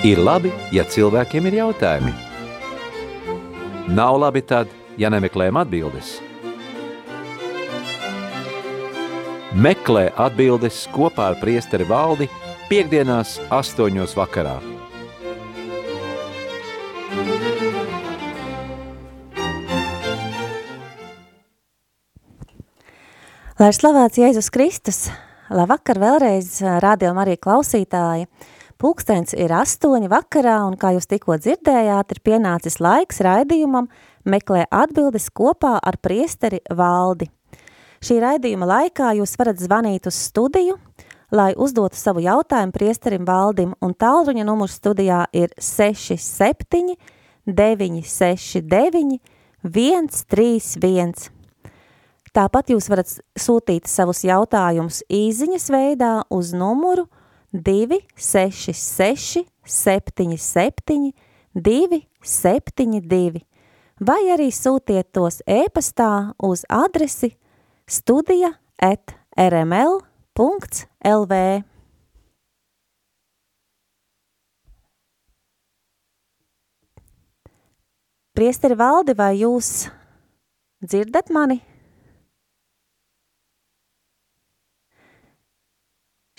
Ir labi, ja cilvēkiem ir jautājumi. Nav labi tad, ja nemeklējam atbildes. Meklē atbildes kopā ar priesteri valdi piekdienās astoņos vakarā. Lai slavēts Jēzus Kristus, labvakar vēlreiz rādījām arī klausītāji. Pūkstens ir astoņi vakarā, un kā jūs tikko dzirdējāt, ir pienācis laiks raidījumam meklē atbildes kopā ar priesteri valdi. Šī raidījuma laikā jūs varat zvanīt uz studiju, lai uzdotu savu jautājumu priesterim valdim, un tālruņa numurs studijā ir 67 969 131. Tāpat jūs varat sūtīt savus jautājumus īziņas veidā uz numuru 6 266 77 272 vai arī sūtiet tos e-pastā uz adresi studija at rml.lv. Priesteri valdi, vai jūs dzirdat mani?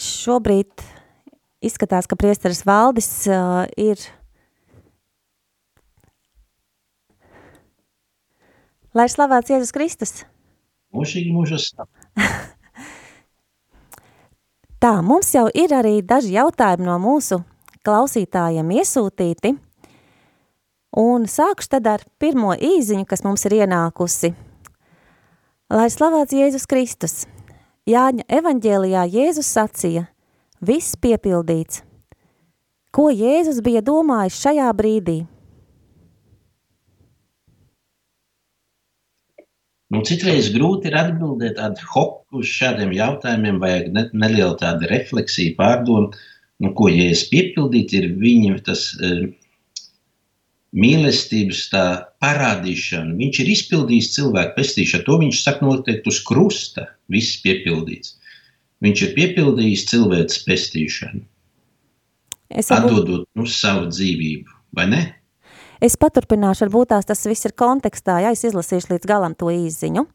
Šobrīd izskatās, ka priesteris valdis uh, ir Lai ir slavēts Jēzus Kristus. Mūžīgi mūžas. Tā, mums jau ir arī daži jautājumi no mūsu klausītājiem iesūtīti. Un sākšu tad ar pirmo īziņu, kas mums ir ienākusi. Lai slavēts Jēzus Kristus. Jāņa evaņģēlijā Jēzus sacīja – Viss piepildīts. Ko Jēzus bija domājis šajā brīdī? Nu, citreiz grūti ir atbildēt ad hoc uz šādiem jautājumiem, vajag ne, nelielu tādu refleksiju, pārdomu, nu, ko Jēzus piepildīt, ir viņa tas uh, mīlestības tā parādīšana. Viņš ir izpildījis cilvēku pestīšanu, to viņš saka noteikti uz krusta, viss piepildīts. Viņš ir piepildījis cilvēces pestīšanu, Es varbūt, atdodot nu, savu dzīvību, vai ne? es paturpināšu, varbūt tās tas viss ir kontekstā, ja es izlasīšu līdz galam to īziņu.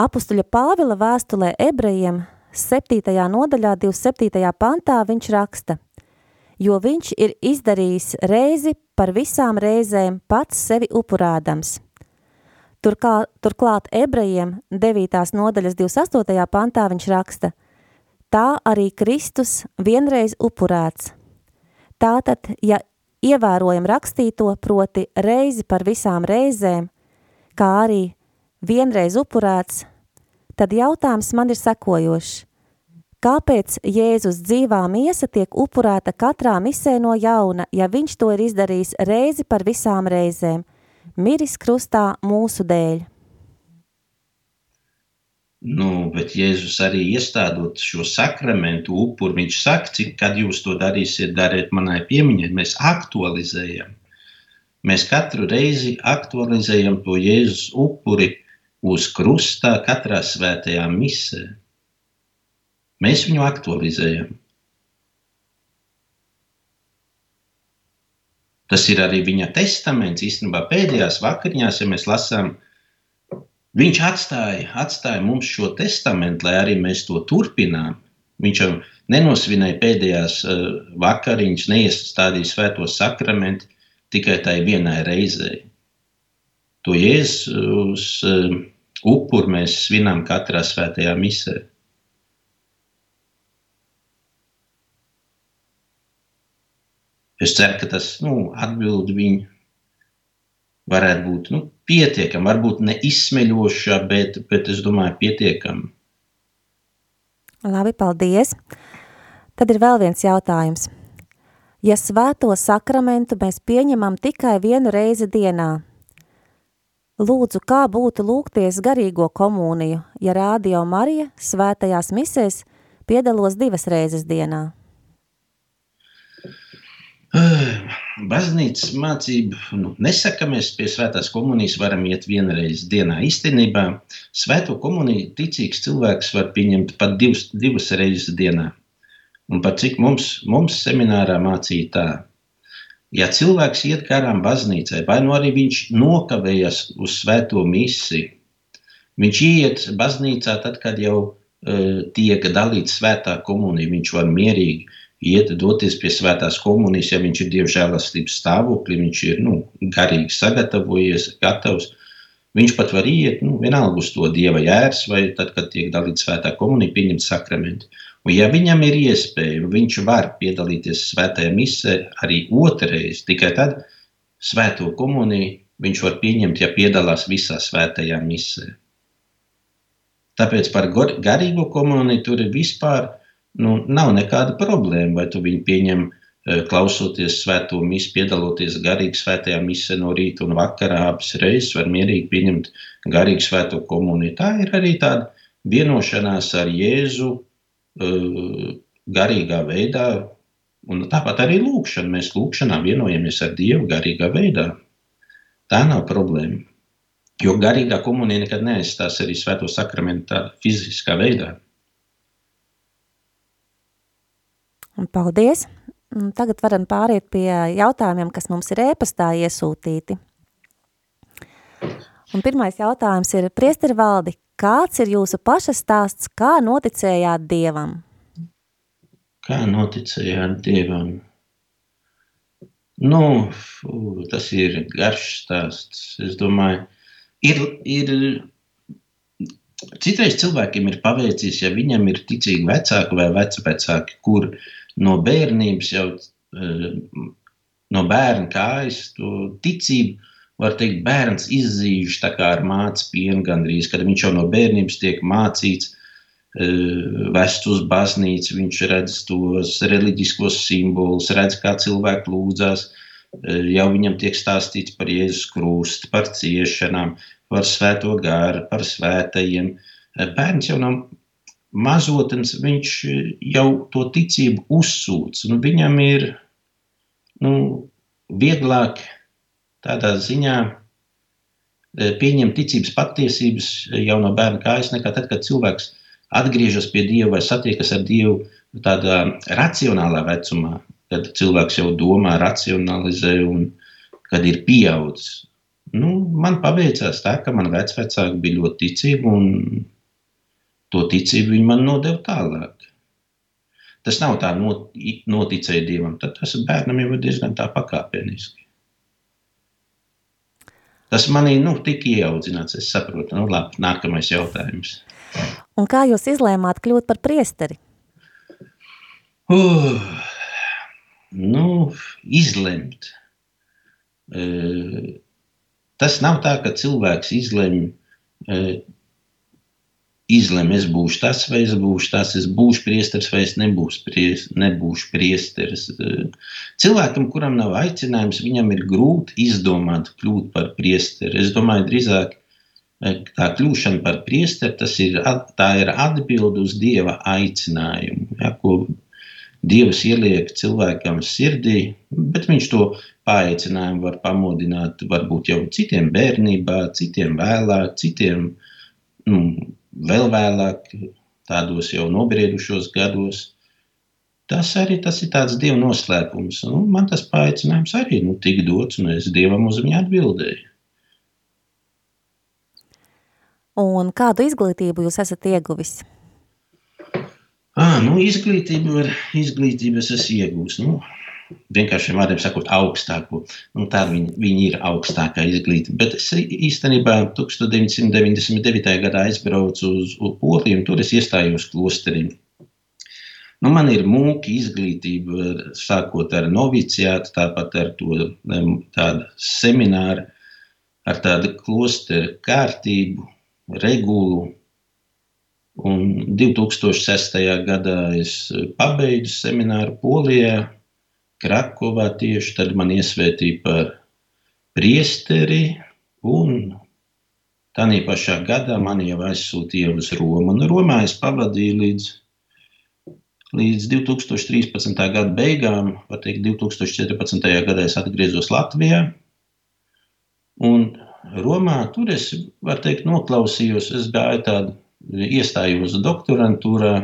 Apustuļa Pāvila vēstulē ebrejiem 7. nodaļā 27. pantā viņš raksta, jo viņš ir izdarījis reizi par visām reizēm pats sevi upurādams. Turklāt, turklāt ebrejiem 9. nodaļas 28. pantā viņš raksta, tā arī Kristus vienreiz upurēts. Tātad, ja ievērojam rakstīto proti reizi par visām reizēm, kā arī vienreiz upurēts, tad jautājums man ir sekojošs. Kāpēc Jēzus dzīvā miesa tiek upurēta katrā misē no jauna, ja viņš to ir izdarījis reizi par visām reizēm – miris krustā mūsu dēļ. Nu, bet Jēzus arī iestādot šo sakramentu upuri, viņš saka, cik, kad jūs to darīsiet, dariet manai piemiņai, mēs aktualizējam. Mēs katru reizi aktualizējam to Jēzus upuri uz krustā katrā svētajā misē. Mēs viņu aktualizējam. Tas ir arī viņa testaments. Īstenībā pēdējās vakariņās, ja mēs lasām, viņš atstāja, atstāja mums šo testamentu, lai arī mēs to turpinām. Viņš jau nenosvinēja pēdējās uh, vakariņas, neiestādīja svēto sakramentu tikai tai vienai reizei. To Jēzus uh, upuru mēs svinām katrā svētajā misē. Es ceru, ka tas nu, atbild viņu varētu būt nu, pietiekama, varbūt ne izsmeļoša, bet, bet es domāju, pietiekama. Labi, paldies. Tad ir vēl viens jautājums. Ja svēto sakramentu mēs pieņemam tikai vienu reizi dienā, lūdzu, kā būtu lūgties garīgo komuniju, ja Rādio Marija svētajās misēs piedalos divas reizes dienā? Baznīcas mācība nu, nesaka, ka mēs pie svētās komunijas varam iet vienreiz dienā. Īstenībā svēto komuniju ticīgs cilvēks var pieņemt pat divas, divas reizes dienā. Un pat cik mums, mums seminārā mācīja tā, ja cilvēks iet garām baznīcai, vai nu arī viņš nokavējas uz svēto misiju, viņš iet baznīcā tad, kad jau uh, tiek dalīts svētā komunija, viņš var mierīgi iet, doties pie svētās komunijas, ja viņš ir dievžēlastības stāvoklī, viņš ir nu, garīgi sagatavojies, gatavs. Viņš pat var iet, nu, vienalga uz to dieva jērs, vai tad, kad tiek dalīta svētā komunija, pieņemt sakramentu. Un, ja viņam ir iespēja, viņš var piedalīties svētajā misē arī otrreiz, tikai tad svēto komuniju viņš var pieņemt, ja piedalās visā svētajā misē. Tāpēc par garīgo komuniju tur ir vispār nu, nav nekāda problēma, vai tu viņu pieņem e, klausoties svēto misiju, piedaloties garīgi svētajā misē no rīta un vakarā abas reizes, var mierīgi pieņemt garīgi svēto komuniju. Tā ir arī tāda vienošanās ar Jēzu Eh, garīgā veidā, un tāpat arī lūkšana. Mēs lūkšanā vienojamies ar Dievu garīgā veidā. Tā nav problēma. Jo garīgā komunija nekad neaizstās arī svēto sakramentu fiziskā veidā. Paldies! Tagad varam pāriet pie jautājumiem, kas mums ir ēpastā iesūtīti. Un pirmais jautājums ir, priesteri valdi, Kāds ir jūsu paša stāsts, kā noticējāt Dievam? Kā noticējāt Dievam? Nu, fū, tas ir garš stāsts. Es domāju, ir, ir citreiz cilvēkiem ir paveicies, ja viņam ir ticīgi vecāki vai vecvecāki, kur no bērnības jau eh, no bērna kājas to ticību var teikt, bērns izzīž ar mācu pienu gandrīz, kad viņš jau no bērnības tiek mācīts, e, vest uz baznīcu, viņš redz tos reliģiskos simbolus, redz, kā cilvēki lūdzās, e, jau viņam tiek stāstīts par Jēzus krustu, par ciešanām, par svēto gāru, par svētajiem. Bērns jau nav mazotens, viņš jau to ticību uzsūc, un viņam ir nu, vieglāk tādā ziņā e, pieņemt ticības patiesības jau no bērna kājas, nekā tad, kad cilvēks atgriežas pie Dieva vai satiekas ar Dievu tādā racionālā vecumā, kad cilvēks jau domā, racionalizē un kad ir pieaudzis. Nu, man paveicās tā, ka man vecvecāki bija ļoti ticīgi un to ticību viņi man nodeva tālāk. Tas nav tā not, noticēja Dievam, tad tas bērnam jau ir diezgan tā pakāpeniski. Tas manī nu, tika ieaudzināts. Es saprotu, nu, labi, nākamais jautājums. Un kā jūs izlēmāt kļūt par priesteri? Uh, nu, izlemt. Uh, tas nav tā, ka cilvēks izlemj uh, izlem, es būšu tas, vai es būšu tas, es būšu priesteris, vai es nebūšu, pries, nebūšu priesteris. Cilvēkam, kuram nav aicinājums, viņam ir grūti izdomāt, kļūt par priesteri. Es domāju, drīzāk eh, tā kļūšana par priesteri, tas ir, tā ir atbilde uz Dieva aicinājumu, ja, ko Dievs ieliek cilvēkam sirdī, bet viņš to paaicinājumu var pamodināt varbūt jau citiem bērnībā, citiem vēlāk, citiem nu, vēl vēlāk, tādos jau nobriedušos gados. Tas arī tas ir tāds dieva noslēpums. Nu, man tas paaicinājums arī nu, tika dots, un es dievam uz viņu atbildēju. Un kādu izglītību jūs esat ieguvis? À, nu, izglītību, var, izglītību es esmu iegūmis. Nu, vienkāršiem vārdiem sakot, augstāko. Nu, tā viņi, viņi ir augstākā izglītība. Bet es īstenībā 1999. gadā aizbraucu uz Poliju, un tur es iestājos klosterī. Nu, man ir mūka izglītība, sākot ar noviciātu, tāpat ar to tādu semināru, ar tādu klosteru kārtību, regulu. Un 2006. gadā es pabeidzu semināru Polijā, Krakovā tieši tad man iesvētīja par priesteri, un tādā pašā gadā man jau aizsūtīja uz Romu. Un Romā es pavadīju līdz, līdz 2013. gada beigām, var teikt, 2014. gadā es atgriezos Latvijā. Un Romā tur es, var teikt, noklausījos, es gāju tādu, iestājos doktorantūrā,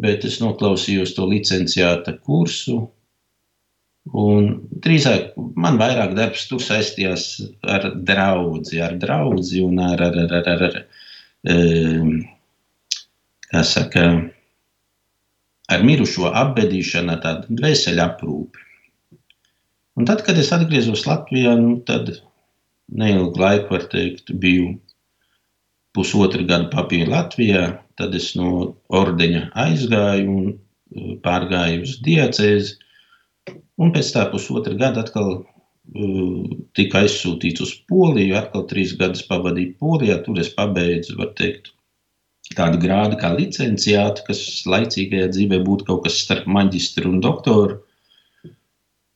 bet es noklausījos to licenciāta kursu, Un drīzāk man vairāk darbs tur saistījās ar draugu, ar draugu un ar, ar, ar, ar, ar, ar, saka, ar mirušo apbedīšanu, tādu dvēseli aprūpi. Un tad, kad es atgriezos Latvijā, nu, tad neilgu laiku, var teikt, biju pusotru gadu papīra Latvijā. Tad es no ordeņa aizgāju un pārgāju uz diecēzi. Un pēc tā pusotra gada atkal uh, tika aizsūtīts uz Poliju. Atkal trīs gadus pavadīju Polijā. Tur es pabeidzu, var teikt, tādu grādu kā licenciātu, kas laicīgajā dzīvē būtu kaut kas starp maģistru un doktoru.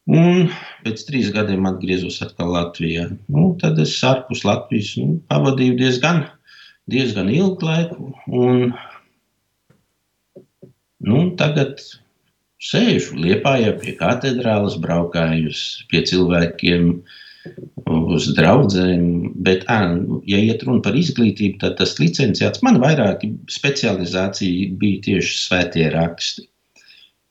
Un pēc trīs gadiem atgriezos atkal Latvijā. Nu, tad es ārpus Latvijas nu, pavadīju diezgan, diezgan ilgu laiku. Un, nu, tagad sēžu liepājā pie katedrālas, braukāju pie cilvēkiem, uz draugiem. Bet, ā, ja iet runa par izglītību, tad tas licenciāts man vairāk specializācija bija tieši svētie raksti.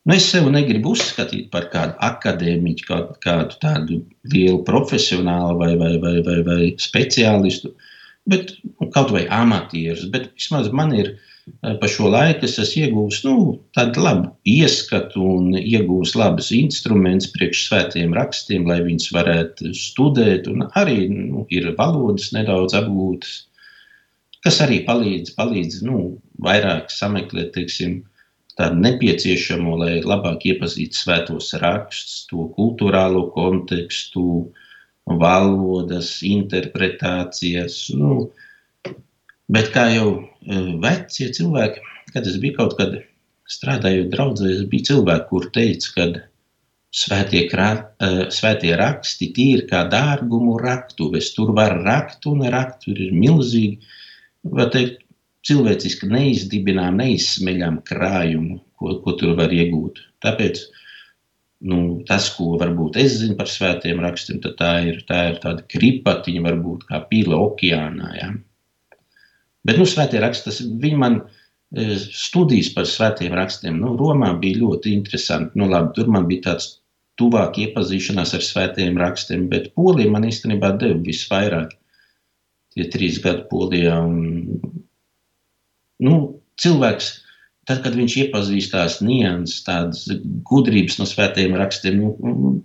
Nu, es sev negribu uzskatīt par kādu akadēmiķu, kādu, kādu tādu lielu profesionālu vai, vai, vai, vai, vai speciālistu, bet nu, kaut vai amatierus. Bet vismaz man ir pa šo laiku es esmu iegūmis nu, tādu labu ieskatu un iegūmis labus instrumentus priekš svētiem rakstiem, lai viņus varētu studēt. Arī nu, ir valodas nedaudz apgūtas, kas arī palīdz, palīdz nu, vairāk sameklēt, teiksim, tādu nepieciešamo, lai labāk iepazītu svētos rakstus, to kultūrālo kontekstu, valodas, interpretācijas. Nu, Bet kā jau e, vecie cilvēki, kad es biju kaut kad strādājot draudzē, es biju cilvēki, kur teica, ka svētie, krā, e, svētie raksti tīri kā dārgumu raktuves. Tur var rakt un rakt, tur ir milzīgi, var teikt, cilvēciski neizdibinām, neizsmeļam krājumu, ko, ko tur var iegūt. Tāpēc nu, tas, ko varbūt es zinu par svētiem rakstiem, tā ir, tā ir tāda kripatiņa, varbūt kā pīle okeānā. Ja? Bet, nu, svētie raksti, tas viņi man e, studijas par svētiem rakstiem, nu, Romā bija ļoti interesanti. Nu, labi, tur man bija tāds tuvāk iepazīšanās ar svētiem rakstiem, bet Polija man īstenībā deva visvairāk. Tie trīs gadi Polijā. Un, nu, cilvēks, tad, kad viņš iepazīstās nianses, tādas gudrības no svētiem rakstiem, nu,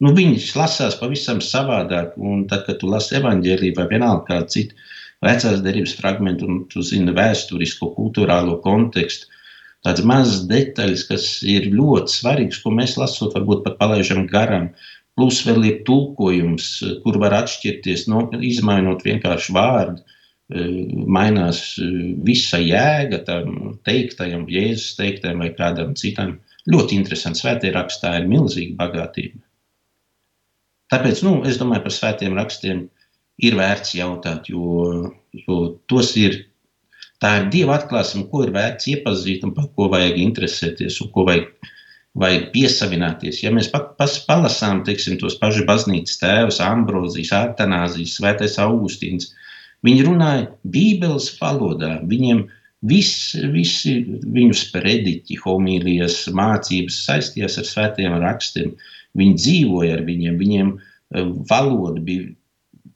nu, viņš lasās pavisam savādāk. Un tad, kad tu lasi evaņģēlīju vai vienalga kādu citu, vecās derības fragmentu, un tu zini vēsturisko, kultūrālo kontekstu. Tādas mazas detaļas, kas ir ļoti svarīgas, ko mēs lasot, varbūt pat palaižam garām. Plus vēl ir tulkojums, kur var atšķirties, no, izmainot vienkārši vārdu. E, mainās e, visa jēga tam teiktajam, Jēzus teiktajam vai kādam citam. Ļoti interesants. Svētie rakstā ir milzīga bagātība. Tāpēc nu, es domāju par svētiem rakstiem ir vērts jautāt, jo, jo tos ir. Tā ir Dieva atklāsme, ko ir vērts iepazīt un par ko vajag interesēties un ko vajag, vajag piesavināties. Ja mēs pa, pas, palasām teiksim, tos pašus baznīcas tēvus, Ambrozijas, Artanāzijas, Svētais Augustīns, viņi runāja Bībeles valodā. Viņiem viss, visi viņu sprediķi, homīlijas, mācības saistījās ar svētiem rakstiem. Viņi dzīvoja ar viņiem, viņiem eh, valoda bija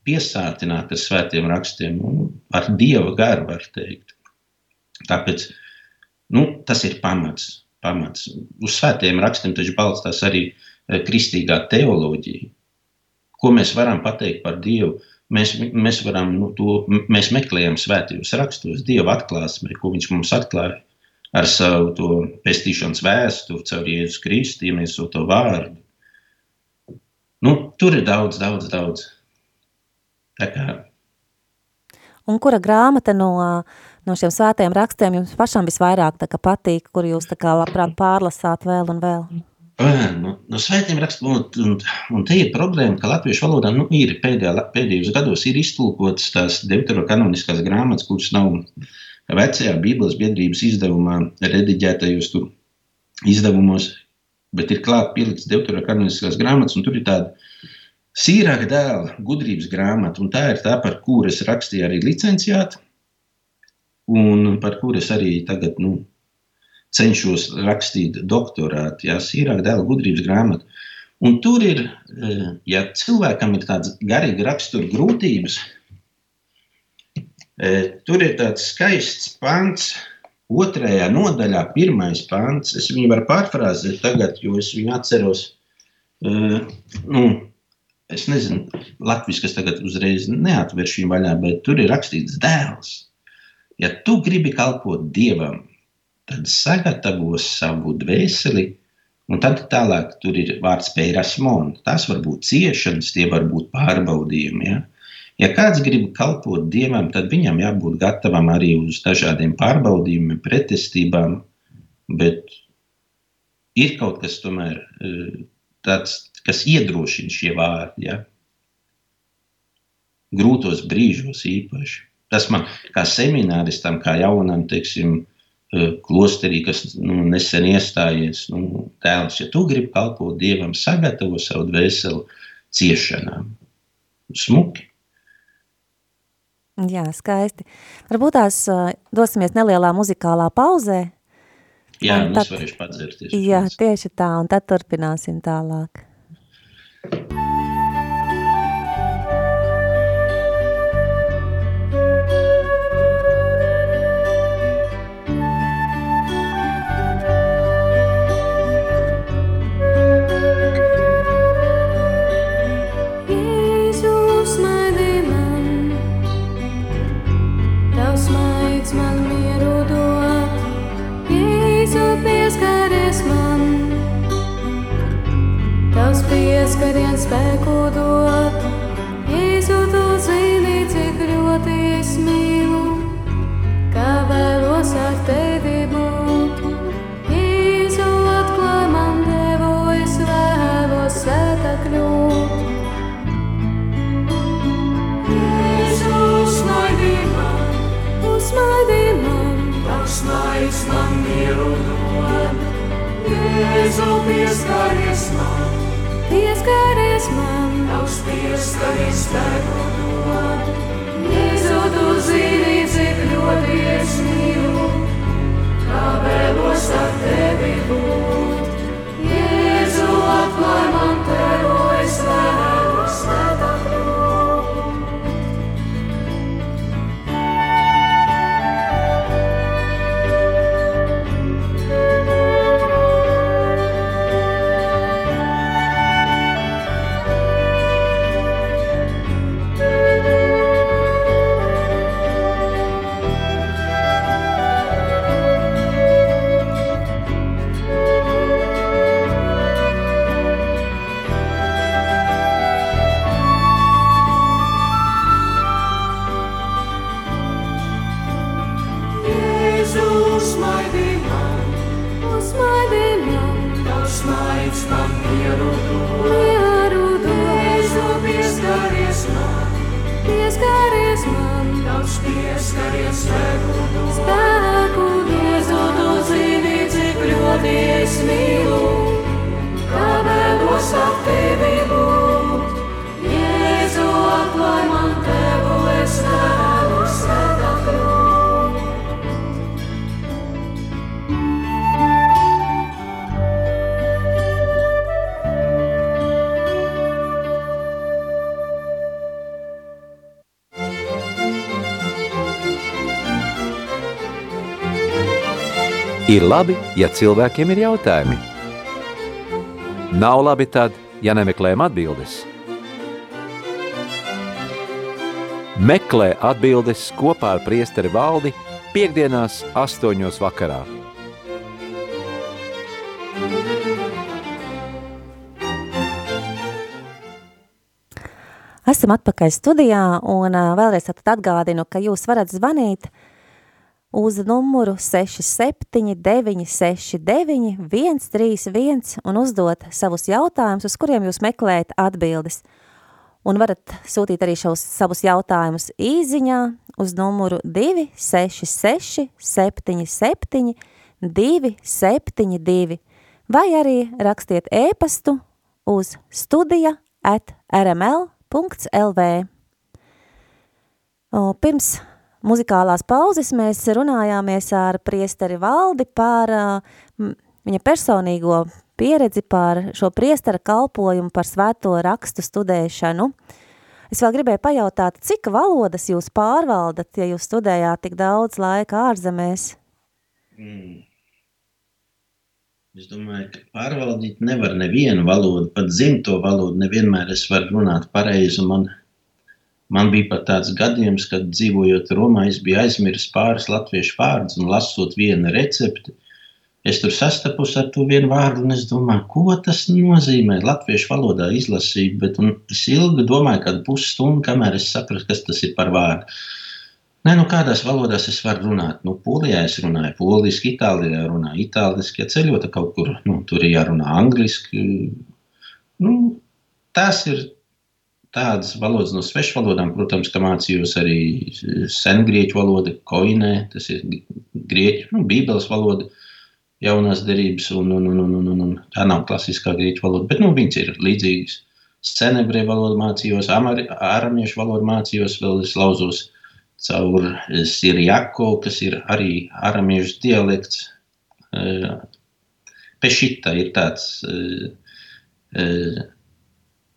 piesātināti ar svētiem rakstiem, nu, ar dieva garu, var teikt. Tāpēc nu, tas ir pamats. pamats. Uz svētiem rakstiem taču balstās arī e, kristīgā teoloģija. Ko mēs varam pateikt par Dievu? Mēs, mēs, varam, nu, to, mēs meklējam svētajos rakstos, Dieva atklāsmē, ko Viņš mums atklāja ar savu pestīšanas vēsturi, caur Jēzus Kristu, iemieso to vārdu. Nu, tur ir daudz, daudz, daudz. Un kura grāmata no, no šiem svētajiem rakstiem jums pašam visvairāk patīk, kur jūs kā, labprāt pārlasāt vēl un vēl? Nu, no svētiem rakstiem, un, un, un te ir problēma, ka latviešu valodā nu, ir pēdējā, pēdējos gados ir iztulkotas tās deuterokanoniskās grāmatas, kuras nav vecajā Bībeles biedrības izdevumā rediģētajos tur izdevumos, bet ir klāt pielikts deuterokanoniskās grāmatas, un tur ir tāda Sīrāka dēla gudrības grāmata, un tā ir tā, par kuru es rakstīju arī licenciātu, un par kuru es arī tagad nu, cenšos rakstīt doktorātu. Jā, Sīrāka dēla gudrības grāmata. Un tur ir, ja cilvēkam ir tādas garīga rakstura grūtības, tur ir tāds skaists pants, otrajā nodaļā, pirmais pants. Es viņu varu pārfrāzēt tagad, jo es viņu atceros. Nu, es nezinu, Latvijas, kas tagad uzreiz neatver šī vaļā, bet tur ir rakstīts dēls. Ja tu gribi kalpot Dievam, tad sagatavo savu dvēseli, un tad tālāk tur ir vārds pērasmon. Tas var būt ciešanas, tie var būt pārbaudījumi. Ja? Ja kāds grib kalpot Dievam, tad viņam jābūt gatavam arī uz dažādiem pārbaudījumiem, pretestībām, bet ir kaut kas tomēr eh, tāds, kas iedrošina šie vārdi. Ja? Grūtos brīžos īpaši. Tas man kā semināristam, kā jaunam, teiksim, Eh, klosterī, kas nu, nesen iestājies. Nu, tēls, ja tu gribi kalpot Dievam, sagatavo savu dvēseli ciešanām. Smuki. Jā, skaisti. Varbūt tās uh, dosimies nelielā muzikālā pauzē. Jā, un tad, es varēšu padzirties. Jā, tieši tā, un tad turpināsim tālāk. Pieskaries man pieskaries man, tavs pieskaries spēku dod. Jēzu, tu zini, cik ļoti es mīlu, kā vēlos ar tevi būt. Jēzu, atklāj man Tavs maidinām, Tavs maids man mieru dod, mieru dod. Jēzu pieskaries man, pieskaries man, Tavs pieskaries spēku dod, spēku dod. Jēzu tu zini, cik ļoti es mīlu, kā vēlos ar tevi būt. Ir labi, ja cilvēkiem ir jautājumi. Nav labi tad, ja nemeklējam atbildes. Meklē atbildes kopā ar priesteri valdi piekdienās astoņos vakarā. Esam atpakaļ studijā un vēlreiz atgādinu, ka jūs varat zvanīt uh, uz numuru 679 69 131 un uzdot savus jautājumus, uz kuriem jūs meklējat atbildes. Un varat sūtīt arī šos savus jautājumus īziņā uz numuru 266 77 272 vai arī rakstiet ēpastu uz studija at rml.lv. Pirms muzikālās pauzes mēs runājāmies ar priesteri Valdi par uh, viņa personīgo pieredzi par šo priestara kalpojumu, par svēto rakstu studēšanu. Es vēl gribēju pajautāt, cik valodas jūs pārvaldat, ja jūs studējāt tik daudz laika ārzemēs? Mm. Es domāju, ka pārvaldīt nevar nevienu valodu, pat dzimto valodu. Nevienmēr es varu runāt pareizi. Man, man bija pat tāds gadījums, kad dzīvojot Romā, es biju aizmirsis pāris latviešu vārdus un lasot vienu recepti. Es tur sastapos ar to vienu vārdu, un es domāju, ko tas nozīmē. Latviešu valodā izlasīju, bet es ilgi domāju, kādu pusstundu, kamēr es sapratu, kas tas ir par vārdu. Nē, nu kādās valodās es varu runāt? Nu, Polijā es runāju poliski, Itālijā runāju itāliski, ja ceļot kaut kur, nu, tur ir jārunā angliski. Nu, tās ir tādas valodas no svešu valodām, protams, ka mācījos arī sengrieķu valodu, koinē, tas ir grieķu, nu, bībeles valoda jaunās derības, un, un, un, un, un, un, un tā nav klasiskā grieķu valoda, bet nu, viņas ir līdzīgas. Senebreju valodu mācījos, aramiešu valodu mācījos, vēl es lauzos caur Sirjako, kas ir arī aramiešu dialekts. Eh, Pešita ir tāds eh, eh,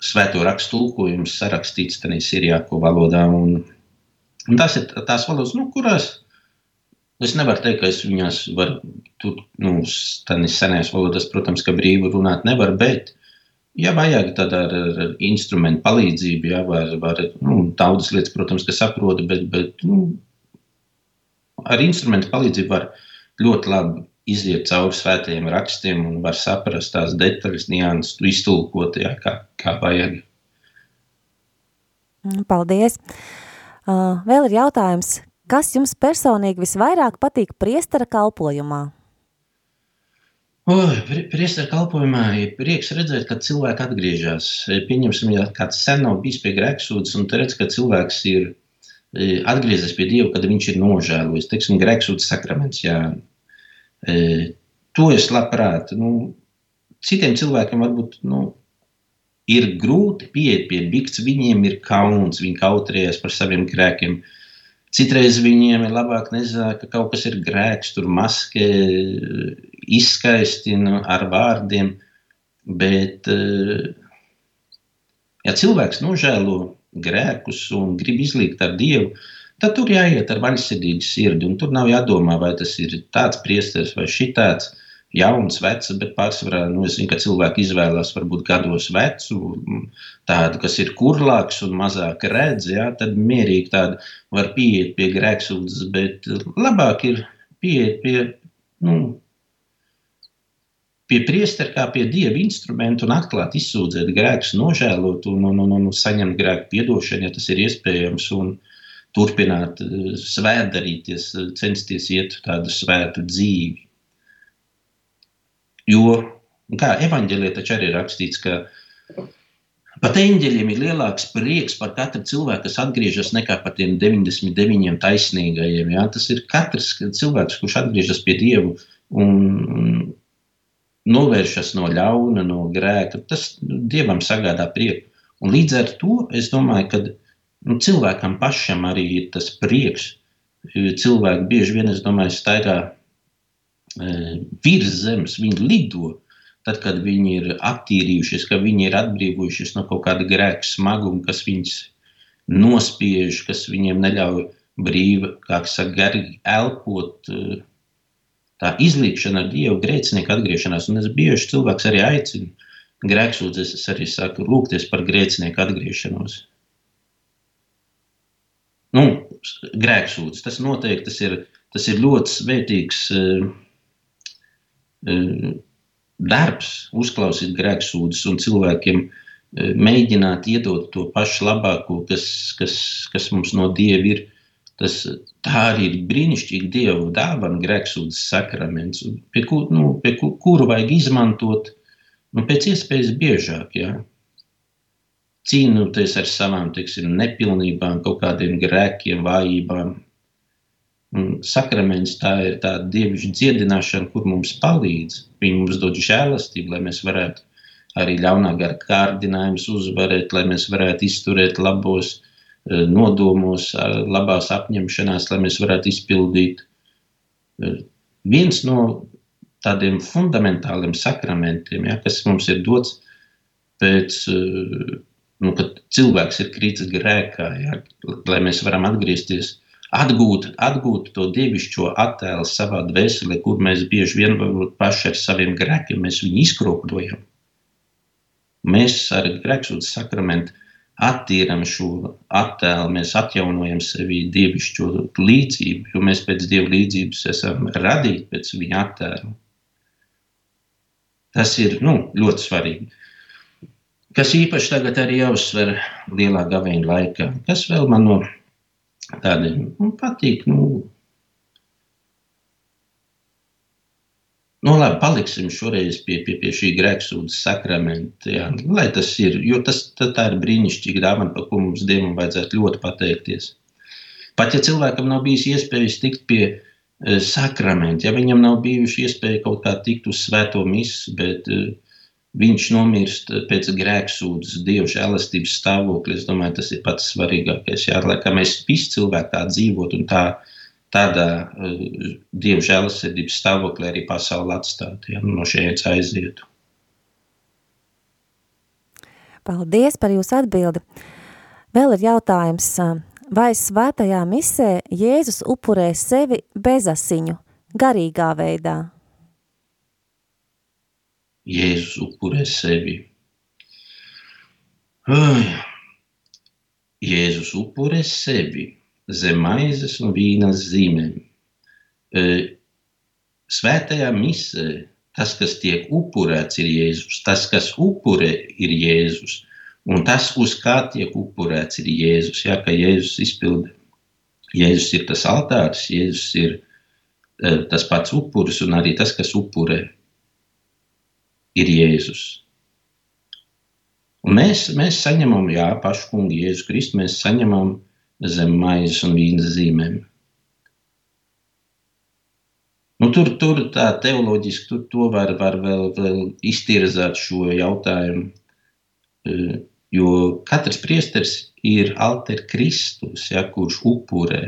svēto rakstu tulkojums sarakstīts tādā Sirjako valodā, un, un tas ir tās valodas, nu, kurās Es nevaru teikt, ka es viņās varu, tur, nu, tādas senās valodas, protams, ka brīvi runāt nevar, bet, ja vajag, tad ar, ar instrumentu palīdzību, jā, var, var nu, daudzas lietas, protams, ka saprotu, bet, bet nu, ar instrumentu palīdzību var ļoti labi iziet cauri svētajiem rakstiem un var saprast tās detaļas, nianses, iztulkot, jā, kā, kā vajag. Paldies! Uh, vēl ir jautājums, Kas jums personīgi visvairāk patīk priestara kalpojumā? Oh, priestara kalpojumā ir prieks redzēt, ka cilvēki atgriežas. Pieņemsim, ja kāds sen nav bijis pie grēksūdzes, un redz, ka cilvēks ir e, atgriezies pie Dieva, kad viņš ir nožēlojis. Teiksim, grēksūdzes sakraments, jā. E, to es labprāt. Nu, citiem cilvēkiem varbūt, nu, ir grūti pieiet pie bikts, viņiem ir kauns, viņi kautrējas par saviem grēkiem. Citreiz viņiem ir labāk nezināt, ka kaut kas ir grēks, tur maskē, izskaistina ar vārdiem. Bet, eh, ja cilvēks nožēlo grēkus un grib izlīgt ar Dievu, tad tur jāiet ar vaļsirdīgu sirdi. Un tur nav jādomā, vai tas ir tāds priesteris vai šitāds jauns, vecs, bet pārsvarā nu, es zinu, ka cilvēki izvēlās varbūt gados vecu, tādu, kas ir kurlāks un mazāk redz, jā, tad mierīgi tādu var pieiet pie grēksūdzes, bet labāk ir pieiet pie, nu, pie priestera kā pie dieva instrumentu un atklāt izsūdzēt grēkus, nožēlot un, un, un, un saņemt grēku piedošanu, ja tas ir iespējams, un turpināt svētdarīties, censties iet tādu svētu dzīvi. Jo, kā evanģēlē taču arī rakstīts, ka pat eņģeļiem ir lielāks prieks par katru cilvēku, kas atgriežas, nekā par tiem 99 taisnīgajiem. Jā? Tas ir katrs cilvēks, kurš atgriežas pie Dievu un novēršas no ļauna, no grēka. Tas Dievam sagādā prieku. Un līdz ar to es domāju, ka nu, cilvēkam pašam arī ir tas prieks. Cilvēki bieži vien, es domāju, staigā virs zemes, viņi lido. Tad, kad viņi ir attīrījušies, ka viņi ir atbrīvojušies no kaut kāda grēka smaguma, kas viņus nospiež, kas viņiem neļauj brīvi, kā saka, garīgi elpot. Tā izlīkšana ar Dievu, grēcinieku atgriešanās. Un es bieži cilvēks arī aicinu, grēksūdzes, es arī saku, lūgties par grēcinieku atgriešanos. Nu, grēksūdzes, tas noteikti tas ir, tas ir ļoti svētīgs uh, Eh, darbs, uzklausīt grēksūdzes un cilvēkiem eh, mēģināt iedot to pašu labāko, kas, kas, kas mums no Dieva ir. Tas, tā arī ir brīnišķīga Dieva dāvana, grēksūdzes sakraments, pie, kur, nu, pie kur, kuru vajag izmantot nu, pēc iespējas biežāk. Ja? Cīnoties ar savām teiksim, nepilnībām, kaut kādiem grēkiem, vājībām, Sakraments tā ir tāda dievišķa dziedināšana, kur mums palīdz. Viņi mums dod žēlastību, lai mēs varētu arī ļaunā gara kārdinājumus uzvarēt, lai mēs varētu izturēt labos e, nodomos, labās apņemšanās, lai mēs varētu izpildīt. E, viens no tādiem fundamentāliem sakramentiem, ja, kas mums ir dots pēc, eh, nu, kad cilvēks ir kritis grēkā, ja, lai mēs varam atgriezties, atgūt, atgūt to dievišķo attēlu savā dvēselē, kur mēs bieži vien paši ar saviem grēkiem izkropļojam. Mēs ar grēksūdas sakramentu attīram šo attēlu, mēs atjaunojam sevi dievišķo līdzību, jo mēs pēc dieva līdzības esam radīti pēc viņa attēlu. Tas ir nu, ļoti svarīgi. Kas īpaši tagad arī jāuzsver lielā gaveņa laikā. Kas vēl man no tādiem nu, patīk? Nu, Nu, labi, paliksim šoreiz pie, pie, pie šī grēksūdzes sakramenta. Jā. Lai tas ir, jo tas tā ir brīnišķīga dāvana, par ko mums Dievam vajadzētu ļoti pateikties. Pat ja cilvēkam nav bijis iespējas tikt pie uh, sakramenta, ja viņam nav bijuši iespēja kaut kā tikt uz svēto misu, bet uh, viņš nomirst pēc grēksūdzes, Dieva žēlastības stāvokļa, es domāju, tas ir pats svarīgākais. Jā, lai mēs visi cilvēki tā dzīvot un tā tādā uh, dievu žēlasirdības stāvoklī arī pasauli atstāt, ja no šeit aizietu. Paldies par jūsu atbildi. Vēl ir jautājums, vai svētajā misē Jēzus upurē sevi bezasiņu, garīgā veidā? Jēzus upurē sevi. Ai. Jēzus upurē sevi zem maizes un vīna zīmēm. E, svētajā misē tas, kas tiek upurēts, ir Jēzus. Tas, kas upurē, ir Jēzus. Un tas, uz kā tiek upurēts, ir Jēzus. Jā, ka Jēzus izpilda. Jēzus ir tas altārs, Jēzus ir e, tas pats upuris, un arī tas, kas upurē, ir Jēzus. Un mēs, mēs saņemam, jā, pašu kungu Jēzu Kristu, mēs saņemam zem maizes un vīna zīmēm. Nu, tur, tur tā teoloģiski tur to var, var vēl, vēl iztirzāt šo jautājumu, e, jo katrs priesteris ir alter Kristus, ja, kurš upurē.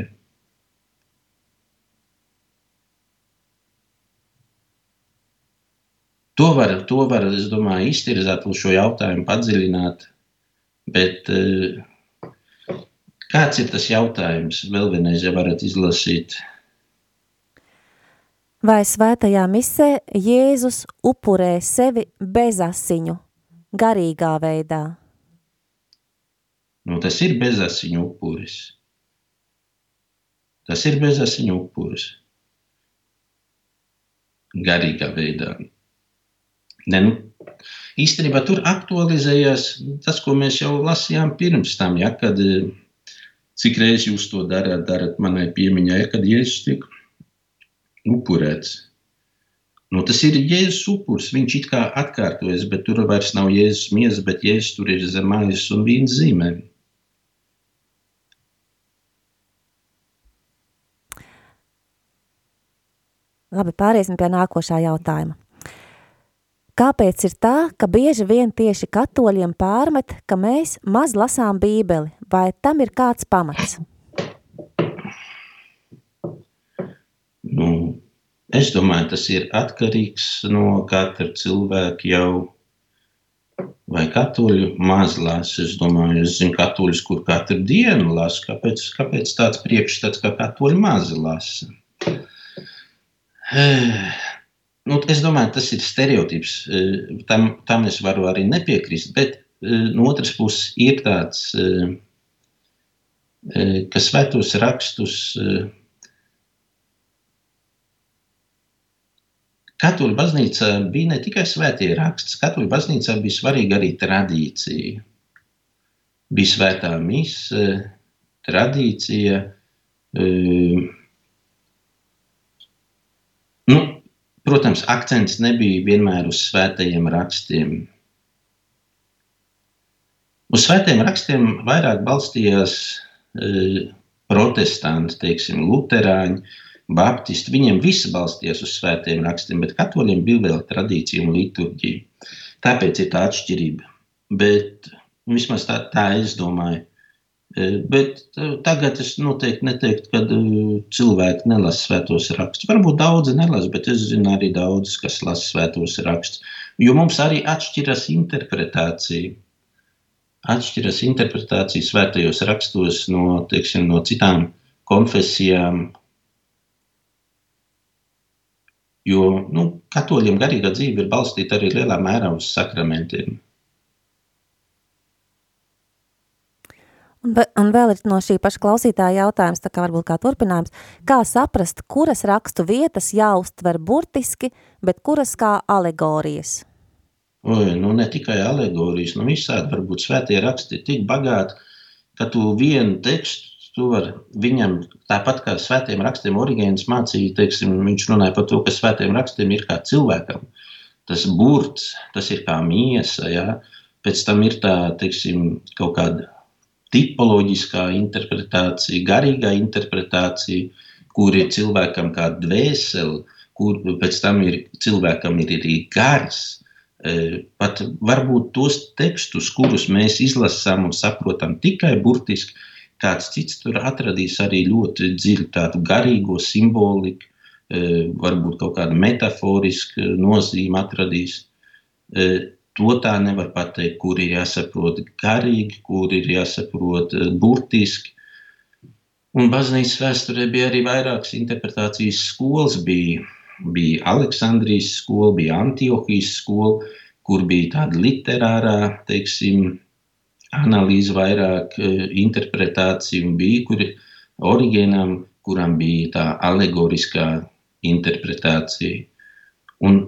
To var, to var, es domāju, iztirzāt vēl šo jautājumu, padziļināt, bet uh, Kāds ir tas jautājums? Vēl vienreiz, ja varat izlasīt. Vai svētajā misē Jēzus upurē sevi bez asiņu, garīgā veidā? Nu, tas ir bezasiņu upuris. Tas ir bezasiņu upuris. Garīgā veidā. Ne, nu, īstenībā tur aktualizējās tas, ko mēs jau lasījām pirms tam, ja, kad uh, Cik reizes jūs to darāt, darat manai piemiņai, kad Jēzus tiek upurēts? Nu, tas ir Jēzus upuris. Viņš it kā atkārtojas, bet tur vairs nav Jēzus miesa, bet Jēzus tur ir zem maizes un vīna zīmēm. Labi, pāriesim pie nākošā jautājuma. Kāpēc ir tā, ka bieži vien tieši katoļiem pārmet, ka mēs maz lasām bībeli, vai tam ir kāds pamats? Nu, es domāju, tas ir atkarīgs no katra cilvēka jau, vai katoļu maz lasa. Es domāju, es zinu katoļus, kur katru dienu lasa. Kāpēc, kāpēc tāds priekšstats, ka katoļi maz lasa? Nu, es domāju, tas ir stereotips. E, tam, tam es varu arī nepiekrist. Bet e, no otras puses ir tāds, e, ka svētos rakstus Katoļu baznīcā bija ne tikai svētie raksts, katoļu baznīcā bija svarīga arī tradīcija. Bija svētā mise, tradīcija. Nu, Protams, akcents nebija vienmēr uz svētajiem rakstiem. Uz svētajiem rakstiem vairāk balstījās e, protestanti, teiksim, luterāņi, baptisti. Viņiem visi balstījās uz svētajiem rakstiem, bet katoļiem bija vēl tradīcija un liturģija. Tāpēc ir tā atšķirība. Bet vismaz tā, tā es domāju, Bet tagad es noteikti neteiktu, ka cilvēki nelasa svētos rakstus. Varbūt daudzi nelasa, bet es zinu arī daudzus, kas lasa svētos rakstus. Jo mums arī atšķiras interpretācija. Atšķiras interpretācija svētajos rakstos no, teiksim, no citām konfesijām. Jo nu, katoļiem garīgā dzīve ir balstīta arī lielā mērā uz sakramentiem. Un, vēl ir no šī paša klausītāja jautājums, tā kā varbūt kā turpinājums, kā saprast, kuras rakstu vietas jāuztver burtiski, bet kuras kā alegorijas? Oi, nu ne tikai alegorijas, nu visādi varbūt svētie raksti ir tik bagāti, ka tu vienu tekstu tu vari viņam, tāpat kā svētiem rakstiem, Origēns mācīja, teiksim, viņš runāja par to, ka svētiem rakstiem ir kā cilvēkam. Tas burts, tas ir kā miesa, ja? pēc tam ir tā, teiksim, kaut kāda tipoloģiskā interpretācija, garīgā interpretācija, kur ir cilvēkam kā dvēseli, kur pēc tam ir cilvēkam ir arī gars. E, pat varbūt tos tekstus, kurus mēs izlasām un saprotam tikai burtiski, kāds cits tur atradīs arī ļoti dziļu tādu garīgo simboliku, e, varbūt kaut kādu metaforisku nozīmi atradīs. To tā nevar pateikt, kur ir jāsaprot garīgi, kur ir jāsaprot eh, burtiski. Un baznīcas vēsturē bija arī vairākas interpretācijas skolas. Bija, bija Aleksandrijas skola, bija Antiohijas skola, kur bija tāda literārā, teiksim, analīze, vairāk eh, interpretācija, un bija kur origēnam, kuram bija tā alegoriskā interpretācija. Un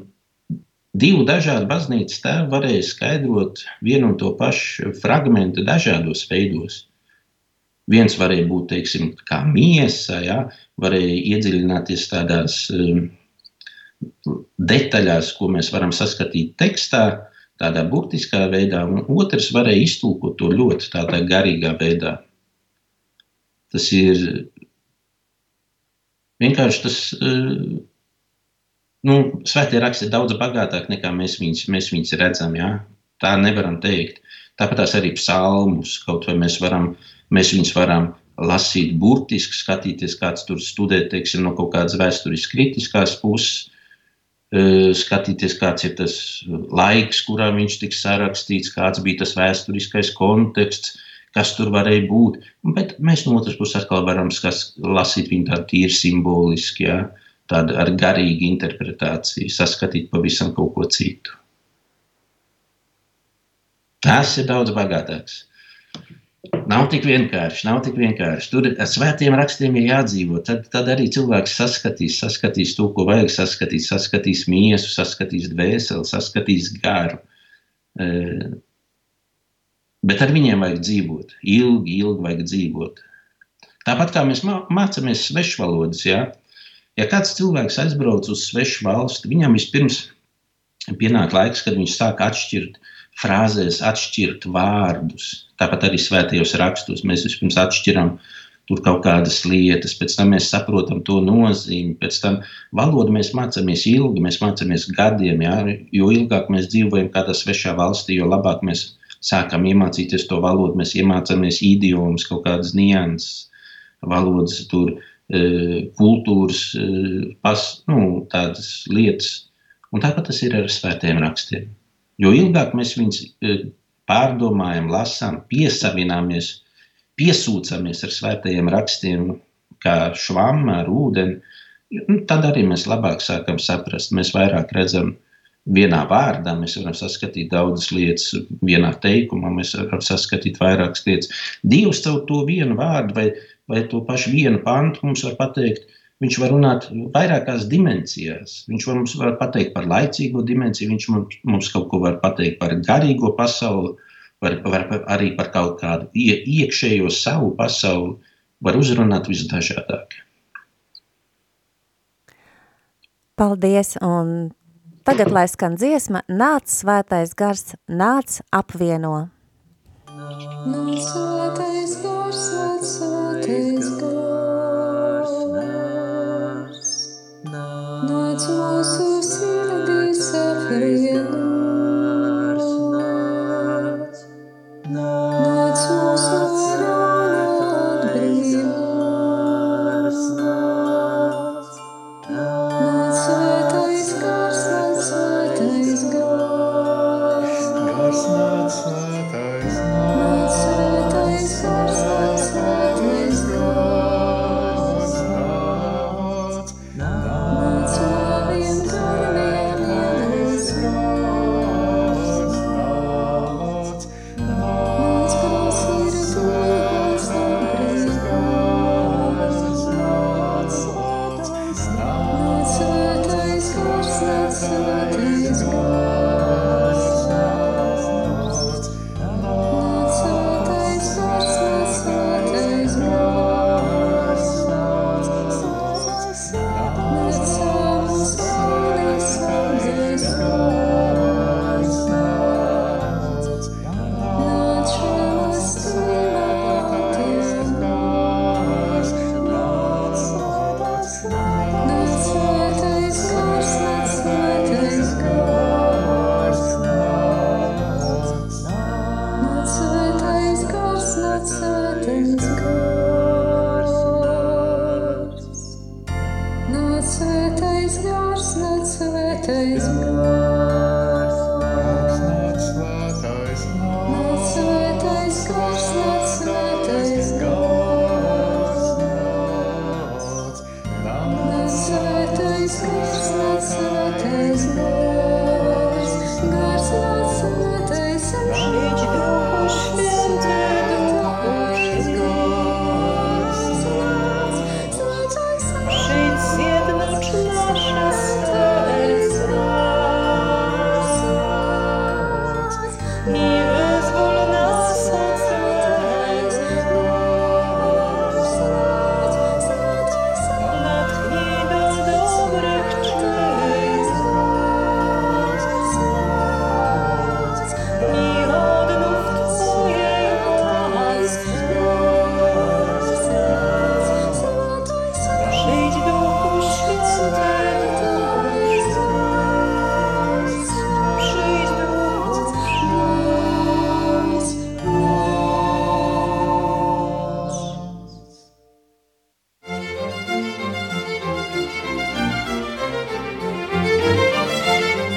Divu dažādu baznīcas tēvu varēja skaidrot vienu un to pašu fragment dažādos veidos. Viens varēja būt teiksim, kā miesa, ja? varēja iedziļināties tādās um, detaļās, ko mēs varam saskatīt tekstā, tādā burtiskā veidā, un otrs varēja iztulkot to ļoti tādā garīgā veidā. Tas ir vienkārši tas. Uh, nu, svētie raksti ir daudz bagātāki nekā mēs viņus, mēs viņus redzam. Ja? Tā nevaram teikt. Tāpat arī psalmus, kaut vai mēs, varam, mēs viņus varam lasīt burtiski, skatīties, kāds tur studē, teiksim, no kaut kādas vēstures kritiskās puses, e, skatīties, kāds ir tas laiks, kurā viņš tika sarakstīts, kāds bija tas vēsturiskais konteksts, kas tur varēja būt. Bet mēs no otras puses atkal varam lasīt viņu tādu tīri simboliski. Ja? Uh, tādu ar garīgu interpretāciju, saskatīt pavisam kaut ko citu. Tas ir daudz bagātāks. Nav tik vienkārši, nav tik vienkārši. Tur ar svētiem rakstiem ir jādzīvo. Tad, tad arī cilvēks saskatīs, saskatīs to, ko vajag saskatīt. Saskatīs miesu, saskatīs dvēseli, saskatīs garu. E, bet ar viņiem vajag dzīvot. Ilgi, ilgi vajag dzīvot. Tāpat kā mēs mācāmies svešvalodas, ja? Ja kāds cilvēks aizbrauc uz svešu valsti, viņam vispirms pienāk laiks, kad viņš sāk atšķirt frāzēs, atšķirt vārdus. Tāpat arī svētajos rakstos mēs vispirms atšķiram tur kaut kādas lietas, pēc tam mēs saprotam to nozīmi. Pēc tam valodu mēs mācāmies ilgi, mēs mācāmies gadiem. Jā, jo ilgāk mēs dzīvojam kādā svešā valstī, jo labāk mēs sākam iemācīties to valodu, mēs iemācāmies idiomus, kaut kādas nianses, valodas tur kultūras, pas, nu, tādas lietas. Un tāpat tas ir ar svētiem rakstiem. Jo ilgāk mēs viņus pārdomājam, lasām, piesavināmies, piesūcamies ar svētajiem rakstiem, kā švamma ar ūdeni, nu, tad arī mēs labāk sākam saprast. Mēs vairāk redzam vienā vārdā, mēs varam saskatīt daudzas lietas, vienā teikumā mēs varam saskatīt vairākas lietas. Dievs caur to vienu vārdu vai vai to pašu vienu pantu mums var pateikt. Viņš var runāt vairākās dimensijās. Viņš var mums var pateikt par laicīgo dimensiju, viņš mums, mums kaut ko var pateikt par garīgo pasauli, var, var arī par kaut kādu iekšējo savu pasauli, var uzrunāt visdažādāk. Paldies! Un tagad, lai skan dziesma, nāc svētais gars, nāc apvieno. Nāc svētais gars, nāc svētais gars, nāc, nāc mūsu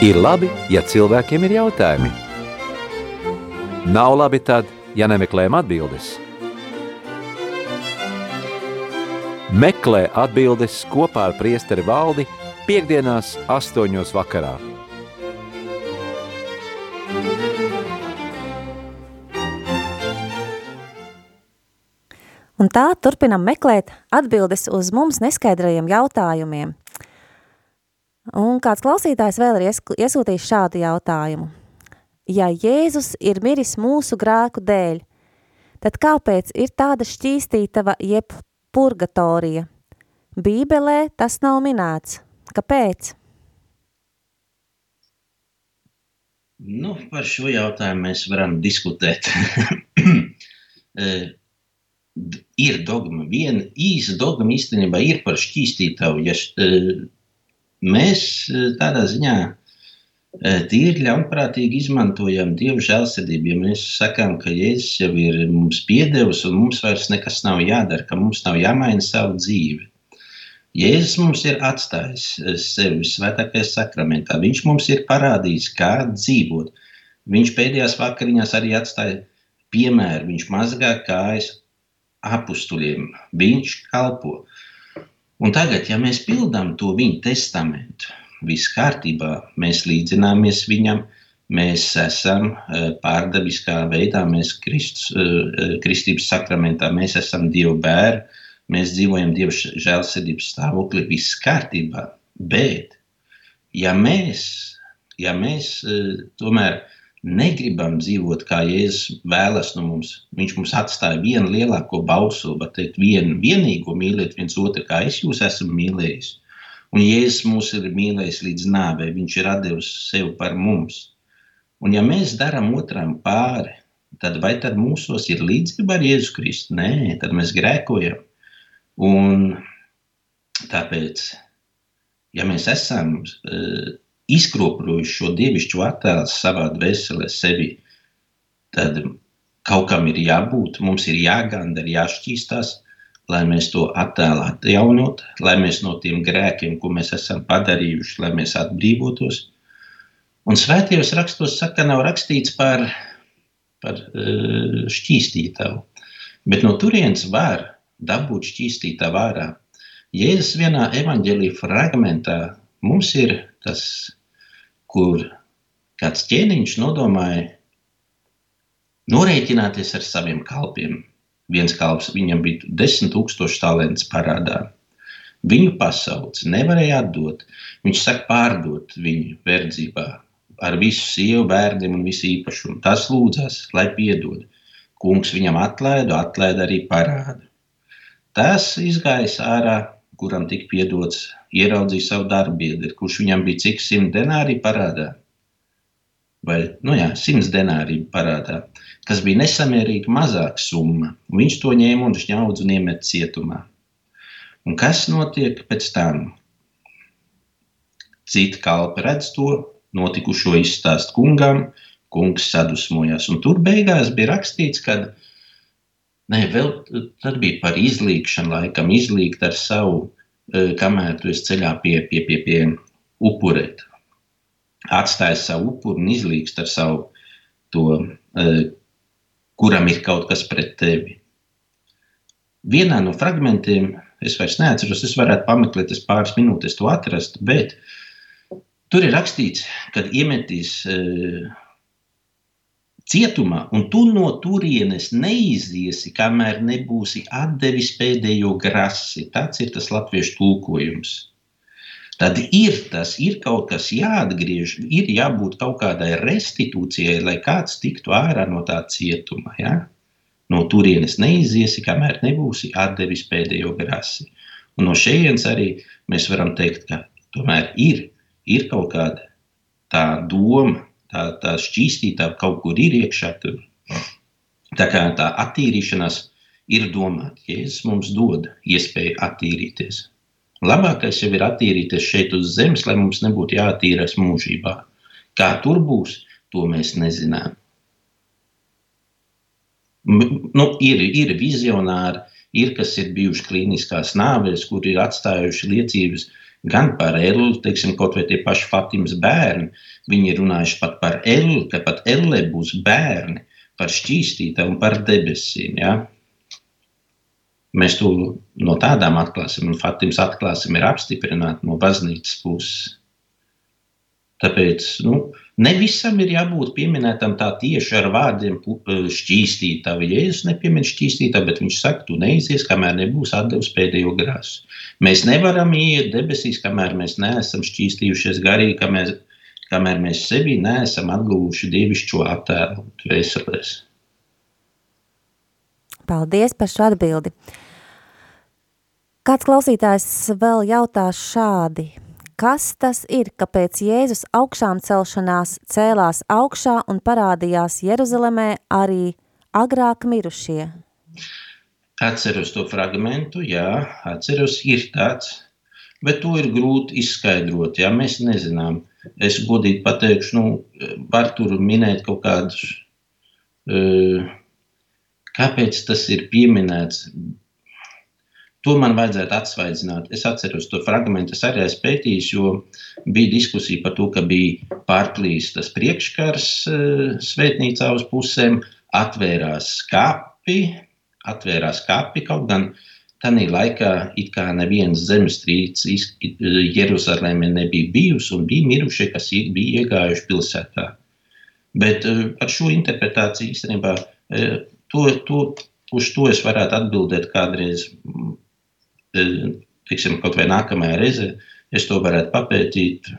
Ir labi, ja cilvēkiem ir jautājumi. Nav labi tad, ja nemeklējam atbildes. Meklē atbildes kopā ar priesteri valdi piekdienās astoņos vakarā. Un tā turpinam meklēt atbildes uz mums neskaidrajiem jautājumiem. Un kāds klausītājs vēl ir iesūtījis šādu jautājumu. Ja Jēzus ir miris mūsu grēku dēļ, tad kāpēc ir tāda šķīstītava jeb purgatorija? Bībelē tas nav minēts. Kāpēc? Nu, par šo jautājumu mēs varam diskutēt. Eh, ir dogma. Viena īsa dogma īstenībā ir par šķīstītavu. Ja eh, mēs eh, tādā ziņā eh, tīri ļaunprātīgi izmantojam Dieva žēlsirdību. Ja mēs sakām, ka Jēzus jau ir mums piedevis un mums vairs nekas nav jādara, ka mums nav jāmaina savu dzīvi. Jēzus mums ir atstājis eh, sevi svētākajā sakramentā. Viņš mums ir parādījis, kā dzīvot. Viņš pēdējās vakariņās arī atstāja piemēru. Viņš mazgā kājas apstuļiem, viņš kalpo. Un tagad, ja mēs pildām to viņa testamentu, viss kārtībā, mēs līdzināmies viņam, mēs esam eh, pārdabiskā veidā, mēs Kristus, eh, kristības sakramentā, mēs esam Dieva bērni, mēs dzīvojam Dieva žēlsirdības stāvoklī, viss kārtībā. Bet, ja mēs, ja mēs eh, tomēr negribam dzīvot, kā Jēzus vēlas no mums. Viņš mums atstāja vienu lielāko bausuli, bet teikt, vienu vienīgo mīlēt viens otru, kā es jūs esmu mīlējis. Un Jēzus mūs ir mīlējis līdz nāvei, viņš ir devis sevi par mums. Un ja mēs darām otram pāri, tad vai tad mūsos ir līdzība ar Jēzu Kristu? Nē, tad mēs grēkojam. Un tāpēc, ja mēs esam uh, izkropļojuši šo dievišķo attēlu savā dvēselē sevi, tad kaut kam ir jābūt, mums ir jāganda, ir jāšķīstās, lai mēs to attēlu atjaunot, lai mēs no tiem grēkiem, ko mēs esam padarījuši, lai mēs atbrīvotos. Un svētajos rakstos saka, nav rakstīts par, par uh, šķīstītavu, bet no turienes var dabūt šķīstītavu ārā. Jēzus vienā evaņģēlī fragmentā mums ir tas kur kāds ķēniņš nodomāja norēķināties ar saviem kalpiem. Viens kalps viņam bija 10,000 talantus parādā. Viņu pasauci nevarēja atdot. Viņš saka, pārdot viņu verdzībā ar visu sievu, bērniem un visu īpašumu. Tas lūdzas, lai piedod. Kungs viņam atlaidu, atlaida arī parādu. Tas izgājis ārā, kuram tika piedots, ieraudzīja savu darbiedri, kurš viņam bija cik simt denāri parādā. Vai, nu jā, simts denāri parādā, kas bija nesamērīgi mazāka summa. Viņš to ņēma un šņaudz un iemet cietumā. Un kas notiek pēc tam? Citi kalpi redz to, notikušo izstāst kungam, kungs sadusmojās. Un tur beigās bija rakstīts, ka ne, vēl tad bija par izlīkšanu, laikam izlīgt ar savu, kamēr tu esi ceļā pie, pie, pie, pie upurēt. Atstājis savu upuru un izlīgst ar savu to, kuram ir kaut kas pret tevi. Vienā no fragmentiem, es vairs neatceros, es varētu pameklēt, es pāris minūtes to atrast, bet tur ir rakstīts, ka iemetīs uh, cietumā, un tu no turienes neiziesi, kamēr nebūsi atdevis pēdējo grasi. Tāds ir tas latviešu tulkojums. Tad ir tas, ir kaut kas jāatgriež, ir jābūt kaut kādai restitūcijai, lai kāds tiktu ārā no tā cietuma. Ja? No turienes neiziesi, kamēr nebūsi atdevis pēdējo grasi. Un no šejienes arī mēs varam teikt, ka tomēr ir, ir kaut kāda tā doma, tā, tā šķīstītā kaut kur ir iekšā. Tur. Tā kā tā attīrīšanās ir domāta, Jēzus mums dod iespēju attīrīties. Labākais jau ir attīrīties šeit uz zemes, lai mums nebūtu jāattīrās mūžībā. Kā tur būs, to mēs nezinām nu, ir, ir vizionāri, ir kas ir bijuši klīniskās nāvēs, kur ir atstājuši liecības gan par Elu, teiksim, kaut vai tie paši Fatimas bērni. Viņi ir runājuši pat par Elu, ka pat Elle būs bērni, par šķīstītāju un par debesīm. Ja? Mēs to no tādām atklāsim, un Fatimas atklāsim ir apstiprināti no baznīcas puses. Tāpēc, nu, Ne visam ir jābūt pieminētam tā tieši ar vārdiem e, šķīstītā. Jēzus nepiemin šķīstītā, bet viņš saka, tu neizies, kamēr nebūs atdevis pēdējo grāsu. Mēs nevaram iet debesīs, kamēr mēs neesam šķīstījušies garīgi, kamēr, kamēr mēs sevi neesam atguvuši dievišķo attēlu veselēs. Paldies par šo atbildi. Kāds klausītājs vēl jautās šādi – Kas tas ir, kāpēc Jēzus augšām celšanās cēlās augšā un parādījās Jeruzalemē arī agrāk mirušie? Atceros to fragmentu, jā, atceros, ir tāds, bet to ir grūti izskaidrot, ja mēs nezinām. Es godīgi pateikšu, nu, var tur minēt kaut kādus, uh, kāpēc tas ir pieminēts, To man vajadzētu atsvaidzināt. Es atceros to fragment, es arī esmu pētījis, jo bija diskusija par to, ka bija pārklīstas priekškars uh, svētnīcā uz pusēm, atvērās skāpi, atvērās skāpi kaut gan Tanī laikā it kā neviens zemestrīces Jeruzalemē nebija bijusi un bija mirušie, kas bija iegājuši pilsētā. Bet uh, ar šo interpretāciju īstenībā to, to, uz to es varētu atbildēt kādreiz tiksim, kaut vai nākamajā reizē es to varētu papētīt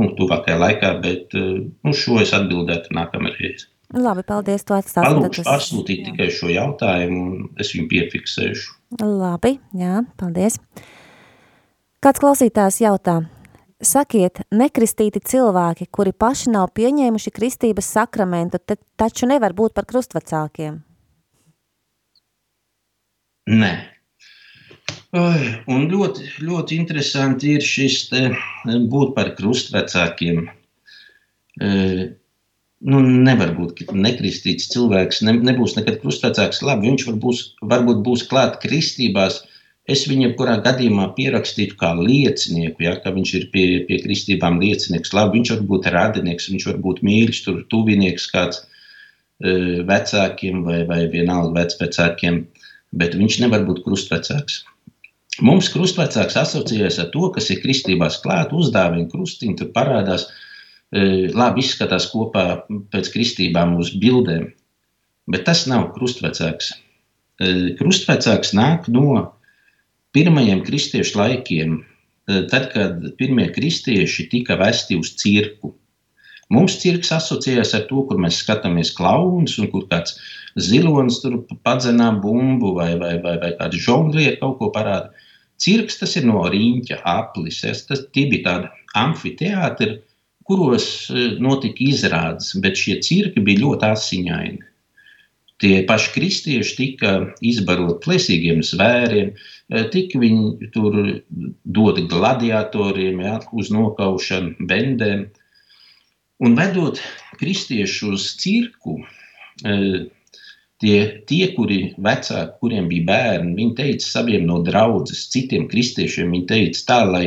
nu, tuvākajā laikā, bet nu, šo es atbildētu nākamajā reizē. Labi, paldies, tu atstāsi. Palūkšu pasūtīt jā. tikai šo jautājumu un es viņu piefiksēšu. Labi, jā, paldies. Kāds klausītājs jautā, sakiet, nekristīti cilvēki, kuri paši nav pieņēmuši kristības sakramentu, te, taču nevar būt par krustvecākiem? Nē, un ļoti, ļoti interesanti ir šis te, eh, būt par krustvecākiem. E, nu, nevar būt nekristīts cilvēks, ne, nebūs nekad krustvecāks. Labi, viņš var būs, varbūt būs klāt kristībās. Es viņu jebkurā gadījumā pierakstītu kā liecinieku, ja, ka viņš ir pie, pie kristībām liecinieks. Labi, viņš var būt radinieks, viņš var būt mīļš, tur tuvinieks kāds e, vecākiem vai, vai vienalga vecvecākiem, bet viņš nevar būt krustvecāks. Mums krustvecāks asociējas ar to, kas ir kristībās klāt, uzdāvina krustiņu, tur parādās, e, labi izskatās kopā pēc kristībām uz bildēm. Bet tas nav krustvecāks. E, krustvecāks nāk no pirmajiem kristiešu laikiem, tad, kad pirmie kristieši tika vesti uz cirku, Mums cirks asociējas ar to, kur mēs skatāmies klaunus un kur kāds zilonis tur padzenā bumbu vai, vai, vai, vai kāds žonglieri kaut ko parāda. Cirks tas ir no rīņķa aplis. Tas bija tādi amfiteātri, kuros e, notika izrādes, bet šie cirki bija ļoti asiņaini. Tie paši kristieši tika izbaroti plēsīgiem zvēriem, e, tika viņi tur doti gladiatoriem, jā, uz nokaušanu, bendēm. Un vedot kristiešu uz cirku, e, tie, tie kuri vecāki, kuriem bija bērni, viņi teica saviem no draudzes, citiem kristiešiem, viņi teica tā, lai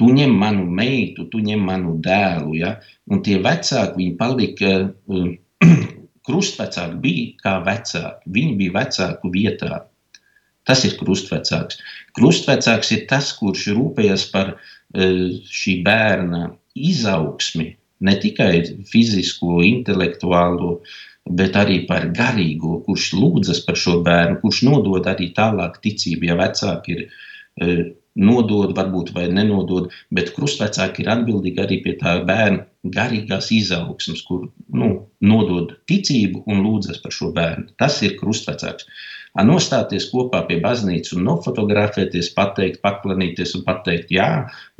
tu ņem manu meitu, tu ņem manu dēlu. Ja? Un tie vecāki, viņi palika, e, krustvecāki bija kā vecāki, viņi bija vecāku vietā. Tas ir krustvecāks. Krustvecāks ir tas, kurš rūpējas par e, šī bērna izaugsmi, ne tikai fizisko, intelektuālo, bet arī par garīgo, kurš lūdzas par šo bērnu, kurš nodod arī tālāk ticību, ja vecāki ir e, nodod, varbūt vai nenodod, bet krustvecāki ir atbildīgi arī pie tā bērna garīgās izaugsmas, kur nu, nodod ticību un lūdzas par šo bērnu. Tas ir krustvecāks nostāties kopā pie baznīcas un nofotografēties, pateikt, paklanīties un pateikt, jā,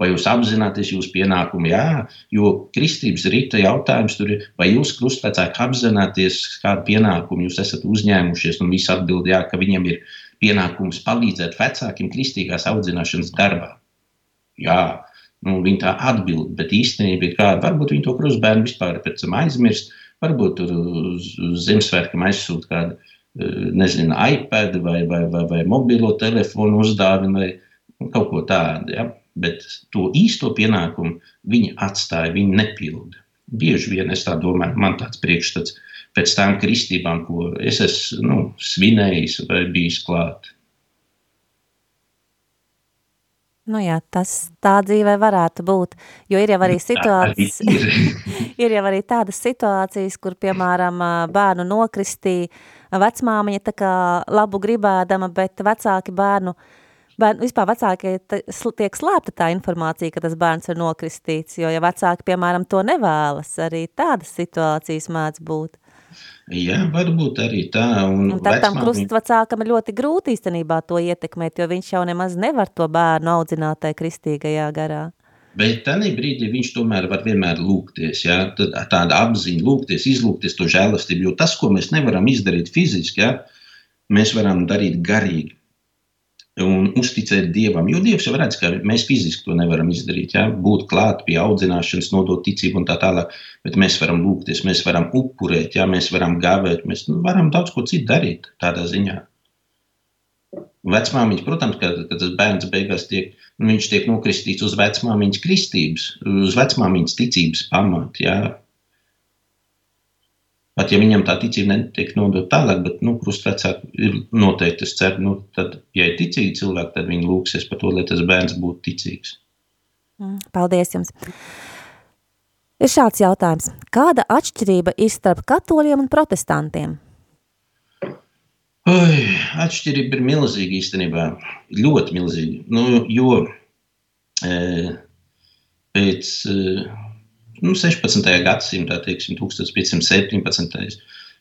vai jūs apzināties jūsu pienākumu, jā, jo kristības rīta jautājums tur ir, vai jūs krustvecāki apzināties, kādu pienākumu jūs esat uzņēmušies, un visi atbild, jā, ka viņam ir pienākums palīdzēt vecākiem kristīgās audzināšanas darbā. Jā, nu, viņi tā atbild, bet īstenībā ir kāda, varbūt viņi to krustbērnu vispār pēc tam aizmirst, varbūt tur uz, uz Ziemassvētkiem aizsūt kādu nezinu, iPad vai, vai, vai, vai mobilo telefonu uzdāvina vai kaut ko tādu. Ja? Bet to īsto pienākumu viņi atstāja, viņi nepilda. Bieži vien es tā domāju, man tāds priekšstats pēc tām kristībām, ko es esmu nu, svinējis vai bijis klāt. Nu jā, tas tā dzīvē varētu būt, jo ir jau arī situācijas, ir. ir jau arī tādas situācijas, kur, piemēram, bērnu nokristīja, vecmāmiņa tā kā labu gribēdama, bet vecāki bērnu, bērnu vispār vecāki tiek slēpta tā informācija, ka tas bērns ir nokristīts, jo ja vecāki, piemēram, to nevēlas, arī tādas situācijas mēdz būt. Jā, varbūt arī tā. Un, un tad tam krustvecākam ir ļoti grūti īstenībā to ietekmēt, jo viņš jau nemaz nevar to bērnu audzināt tajā kristīgajā garā. Bet tajā brīdī viņš tomēr var vienmēr lūgties, ja? tāda apziņa, lūgties, izlūgties to žēlastību. Jo tas, ko mēs nevaram izdarīt fiziski, ja? mēs varam darīt garīgi un uzticēt Dievam. Jo Dievs jau redz, ka mēs fiziski to nevaram izdarīt. Ja? Būt klāt pie audzināšanas, nodot ticību un tā tālāk. Bet mēs varam lūgties, mēs varam upurēt, ja? mēs varam gāvēt, mēs nu, varam daudz ko citu darīt tādā ziņā. Vecmāmiņa, protams, kad, kad tas bērns beigās tiek, nu, viņš tiek nokristīts uz vecmāmiņas kristības, uz vecmāmiņas ticības pamata. Jā. Pat ja viņam tā ticība netiek nodota tālāk, bet nu, krustvecāki ir noteikti, es ceru, nu, tad, ja ir ticīgi cilvēki, tad viņi lūksies par to, lai tas bērns būtu ticīgs. Mm, paldies jums! Ir šāds jautājums. Kāda atšķirība ir starp katoļiem un protestantiem? Oi, atšķirība ir milzīga īstenībā. Ļoti milzīga. Nu, jo e, pēc e, nu, 16. gadsimta, teiksim, 1517.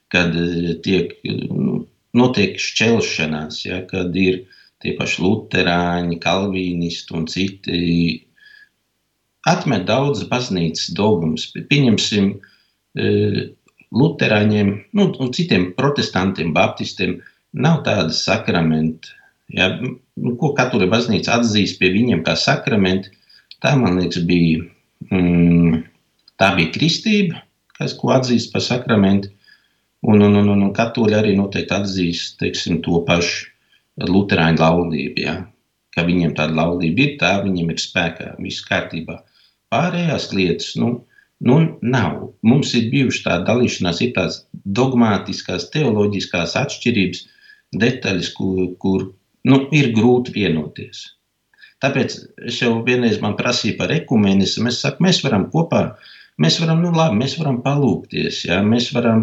kad e, tiek, nu, notiek šķelšanās, ja, kad ir tie paši luterāņi, kalvīnisti un citi, atmet daudz baznīcas dogmas. Pieņemsim, e, luterāņiem nu, un citiem protestantiem, baptistiem – nav tāda sakramenta. Ja, nu, ko katra baznīca atzīst pie viņiem kā sakramenti, tā man liekas bija, mm, tā bija kristība, kas ko atzīst par sakramentu. Un, un, un, un katoļi arī noteikti atzīst teiksim, to pašu luterāņu laulību. Ja? Ka viņiem tāda laulība ir, tā viņiem ir spēkā, viss kārtībā. Pārējās lietas, nu, nu nav. Mums ir bijušas tādas dalīšanās, ir tādas dogmatiskās, teoloģiskās atšķirības, detaļas, kur, kur nu, ir grūti vienoties. Tāpēc es jau vienreiz man prasīju par ekumenismu. Es saku, mēs varam kopā Mēs varam, nu labi, mēs varam palūkties, ja? mēs varam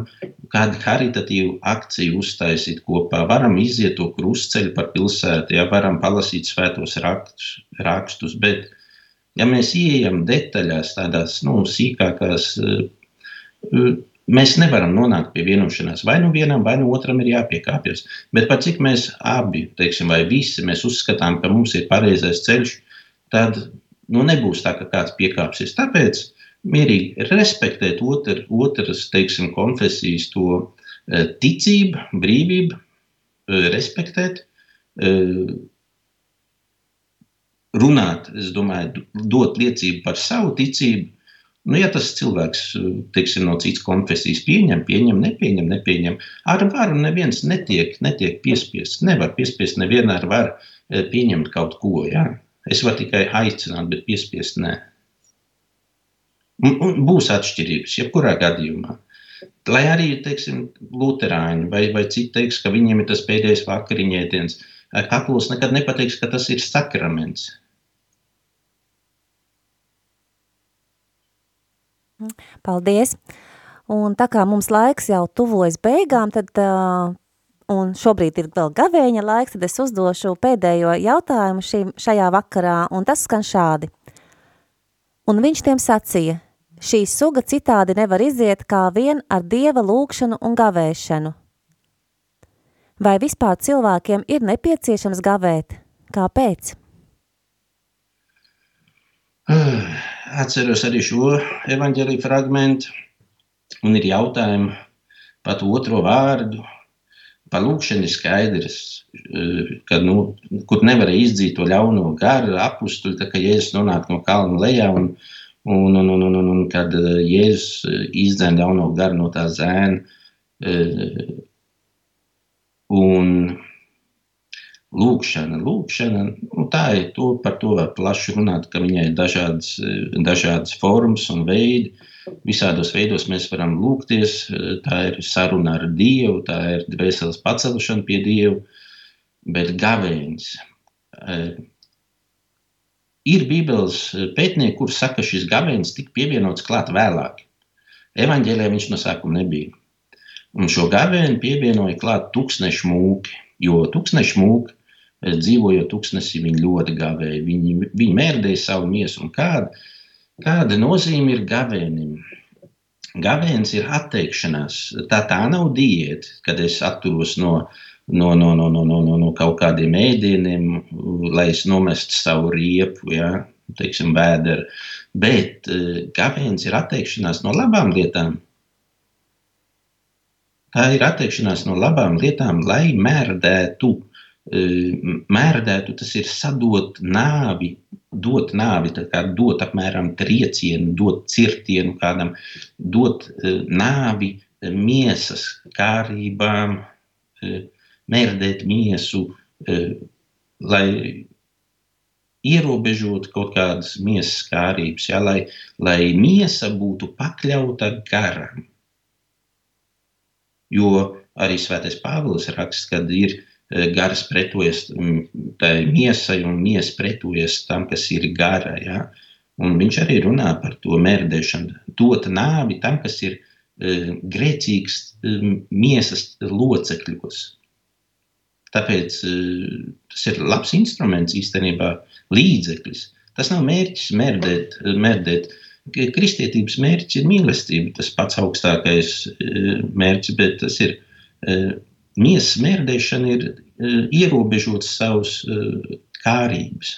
kādu karitatīvu akciju uztaisīt kopā, varam iziet to krustceļu par pilsētu, ja varam palasīt svētos rakstus, rakstus bet ja mēs ieejam detaļās, tādās nu, sīkākās, eh, mēs nevaram nonākt pie vienošanās. Vai nu vienam, vai nu otram ir jāpiekāpjas. Bet par cik mēs abi, teiksim, vai visi mēs uzskatām, ka mums ir pareizais ceļš, tad nu, nebūs tā, ka kāds piekāpsies. Tāpēc mierīgi respektēt otru, otras, teiksim, konfesijas to e, ticību, brīvību, e, respektēt, e, runāt, es domāju, dot liecību par savu ticību. Nu, ja tas cilvēks, teiksim, no citas konfesijas pieņem, pieņem, nepieņem, nepieņem, ar varu neviens netiek, netiek piespiests. Nevar piespiest, nevienmēr var pieņemt kaut ko. Ja? Es varu tikai aicināt, bet piespiest nē. Un, un būs atšķirības, jebkurā gadījumā. Lai arī, teiksim, Lutāņi vai, vai citi teiks, ka viņiem ir tas pēdējais vakariņēdiens, kakls nekad nepateiks, ka tas ir sakraments. Paldies! Un tā kā mums laiks jau tuvojas beigām, tad uh, un šobrīd ir vēl gavēņa laiks, tad es uzdošu pēdējo jautājumu šī, šajā vakarā, un tas skan šādi. Un viņš tiem sacīja, šī suga citādi nevar iziet kā vien ar dieva lūkšanu un gavēšanu. Vai vispār cilvēkiem ir nepieciešams gavēt? Kāpēc? Atceros arī šo evaņģēlīju fragmentu, un ir jautājumi par otro vārdu, Par lūkšanu ir skaidrs, ka, nu, kur nevarēja izdzīt to ļauno garu, apstuļu, tā kā Jēzus nonāk no kalna lejā un, un, un, un, un, un, un kad eh, Jēzus eh, izdzēna ļauno garu no tā zēna. Un lūkšana, lūkšana nu, tā ir, to, par to var plaši runāt, ka viņai ir dažādas, dažādas formas un veidi. Visādos veidos mēs varam lūgties. Tā ir saruna ar Dievu, tā ir dvēseles pacelšana pie Dieva, bet gavēnis. Eh, ir Bībeles pētnieki, kuriem saka, ka šis gavēnis tika pievienots klāt vēlāk. Evanģēlē viņš no sākuma nebija. Un šo gavēni pievienoja klāt tūkstnešu mūki, jo tūkstnešu mūki, dzīvojot tūkstnesī, viņi ļoti gavēja. Viņi, viņi mērdēja savu miesu un kādu Kāda nozīme ir gavēnim? Gavēns ir atteikšanās. Tā, tā nav diēta, kad es atturos no, no, no, no, no, no, no, no kaut kādiem ēdieniem, lai es nomestu savu riepu, ja, teiksim, vēderu. Bet uh, gavēns ir atteikšanās no labām lietām. Tā ir atteikšanās no labām lietām, lai mērdētu. Uh, mērdētu tas ir sadot nāvi dot nāvi, dot apmēram triecienu, dot cirtienu kādam, dot uh, nāvi uh, miesas kārībām, uh, mērdēt miesu, lai ierobežot kaut kādas miesas kārības, ja, lai, lai miesa būtu pakļauta garam. Jo arī Svētais Pāvils raksta, ka ir Eh, gars pretojas mm, tai miesai un miesa pretojas tam, kas ir gara. Ja? Un viņš arī runā par to mērdēšanu, dot nāvi tam, kas ir uh, grēcīgs uh, miesas locekļos. Tāpēc uh, tas ir labs instruments īstenībā, līdzeklis. Tas nav mērķis mērdēt, mērdēt. Kristietības mērķis ir mīlestība, tas pats augstākais mērķis, bet tas ir miesas mērdēšana ir uh, ierobežot savus uh, kārības.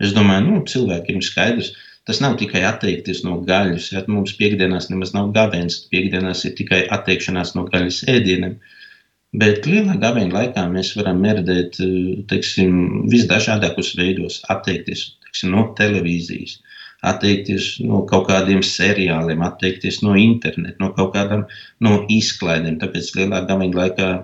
Es domāju, nu, cilvēkiem ir skaidrs, tas nav tikai atteikties no gaļas. Ja mums piekdienās nemaz nav gavēns, piekdienās ir tikai atteikšanās no gaļas ēdieniem. Bet lielā gavēņa laikā mēs varam mērdēt teiksim, visdažādākos veidos, atteikties teiksim, no televīzijas, atteikties no kaut kādiem seriāliem, atteikties no interneta, no kaut kādām no izklaidēm. Tāpēc lielā gameņa laikā e,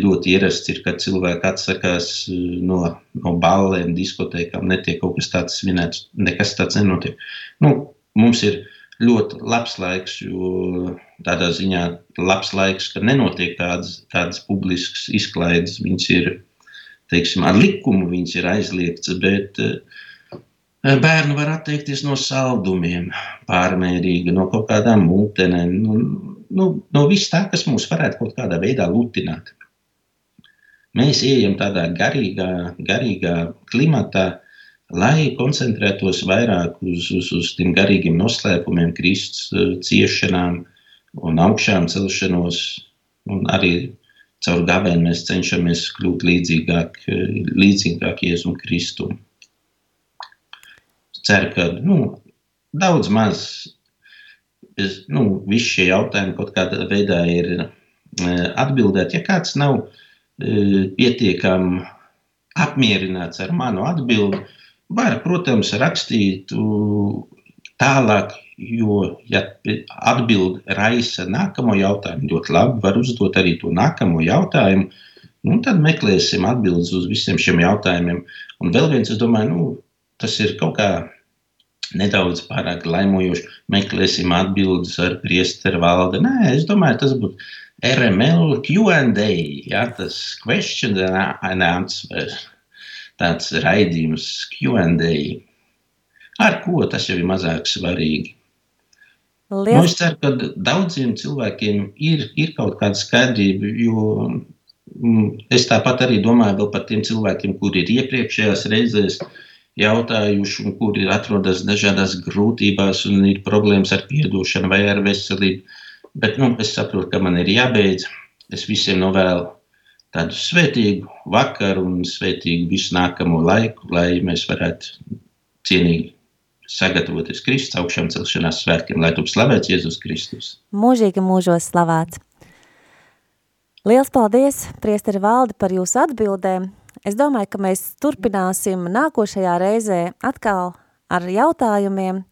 ļoti ierasts ir, kad cilvēki atsakās e, no, no ballēm, diskotēkām, netiek kaut kas tāds svinēts, nekas tāds nenotiek. Nu, mums ir ļoti labs laiks, jo tādā ziņā labs laiks, ka nenotiek tādas, tādas publiskas izklaides. Viņas ir, teiksim, ar likumu viņas ir aizliegts, bet uh, Bērni var atteikties no saldumiem, pārmērīgi, no kaut kādām mūtenēm, nu, nu, no viss tā, kas mūs varētu kaut kādā veidā lutināt. Mēs ejam tādā garīgā, garīgā klimatā, lai koncentrētos vairāk uz, uz, uz tiem garīgiem noslēpumiem, Kristus ciešanām un augšām celšanos, un arī caur gavēnu mēs cenšamies kļūt līdzīgāk, līdzīgāk Jēzum Kristum ceru, ka nu, daudz maz es, nu, visi šie jautājumi kaut kādā veidā ir e, atbildēti. Ja kāds nav e, pietiekami apmierināts ar manu atbildi, var, protams, rakstīt tālāk, jo, ja atbildi raisa nākamo jautājumu, ļoti labi var uzdot arī to nākamo jautājumu. Nu, tad meklēsim atbildes uz visiem šiem jautājumiem. Un vēl viens, es domāju, nu, tas ir kaut kā nedaudz pārāk laimojoši. Meklēsim atbildes ar priesteru valdi. Nē, es domāju, tas būtu RML QA. Ja, tas question and answer. Tāds raidījums QA. Ar ko tas jau ir mazāk svarīgi. Liels. Nu, es ceru, ka daudziem cilvēkiem ir, ir kaut kāda skaidrība, jo mm, es tāpat arī domāju par tiem cilvēkiem, kuri ir iepriekšējās reizēs uh, jautājuši, un kuri atrodas dažādās grūtībās un ir problēmas ar piedošanu vai ar veselību. Bet nu, es saprotu, ka man ir jābeidz. Es visiem novēlu tādu svētīgu vakaru un svētīgu visu nākamo laiku, lai mēs varētu cienīgi sagatavoties Kristus augšām celšanās svētkiem, lai tu slavēts Jēzus Kristus. Mūžīgi mūžos slavēts. Liels paldies, priesteri valdi, par jūsu atbildēm. Es domāju, ka mēs turpināsim nākošajā reizē atkal ar jautājumiem,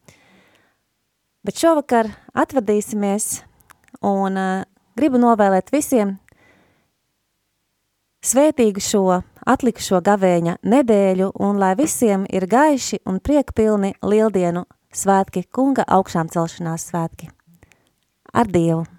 bet šovakar atvadīsimies un uh, gribu novēlēt visiem svētīgu šo atlikušo gavēņa nedēļu un lai visiem ir gaiši un priekpilni lieldienu svētki, kunga augšām celšanās svētki. Ar Dievu!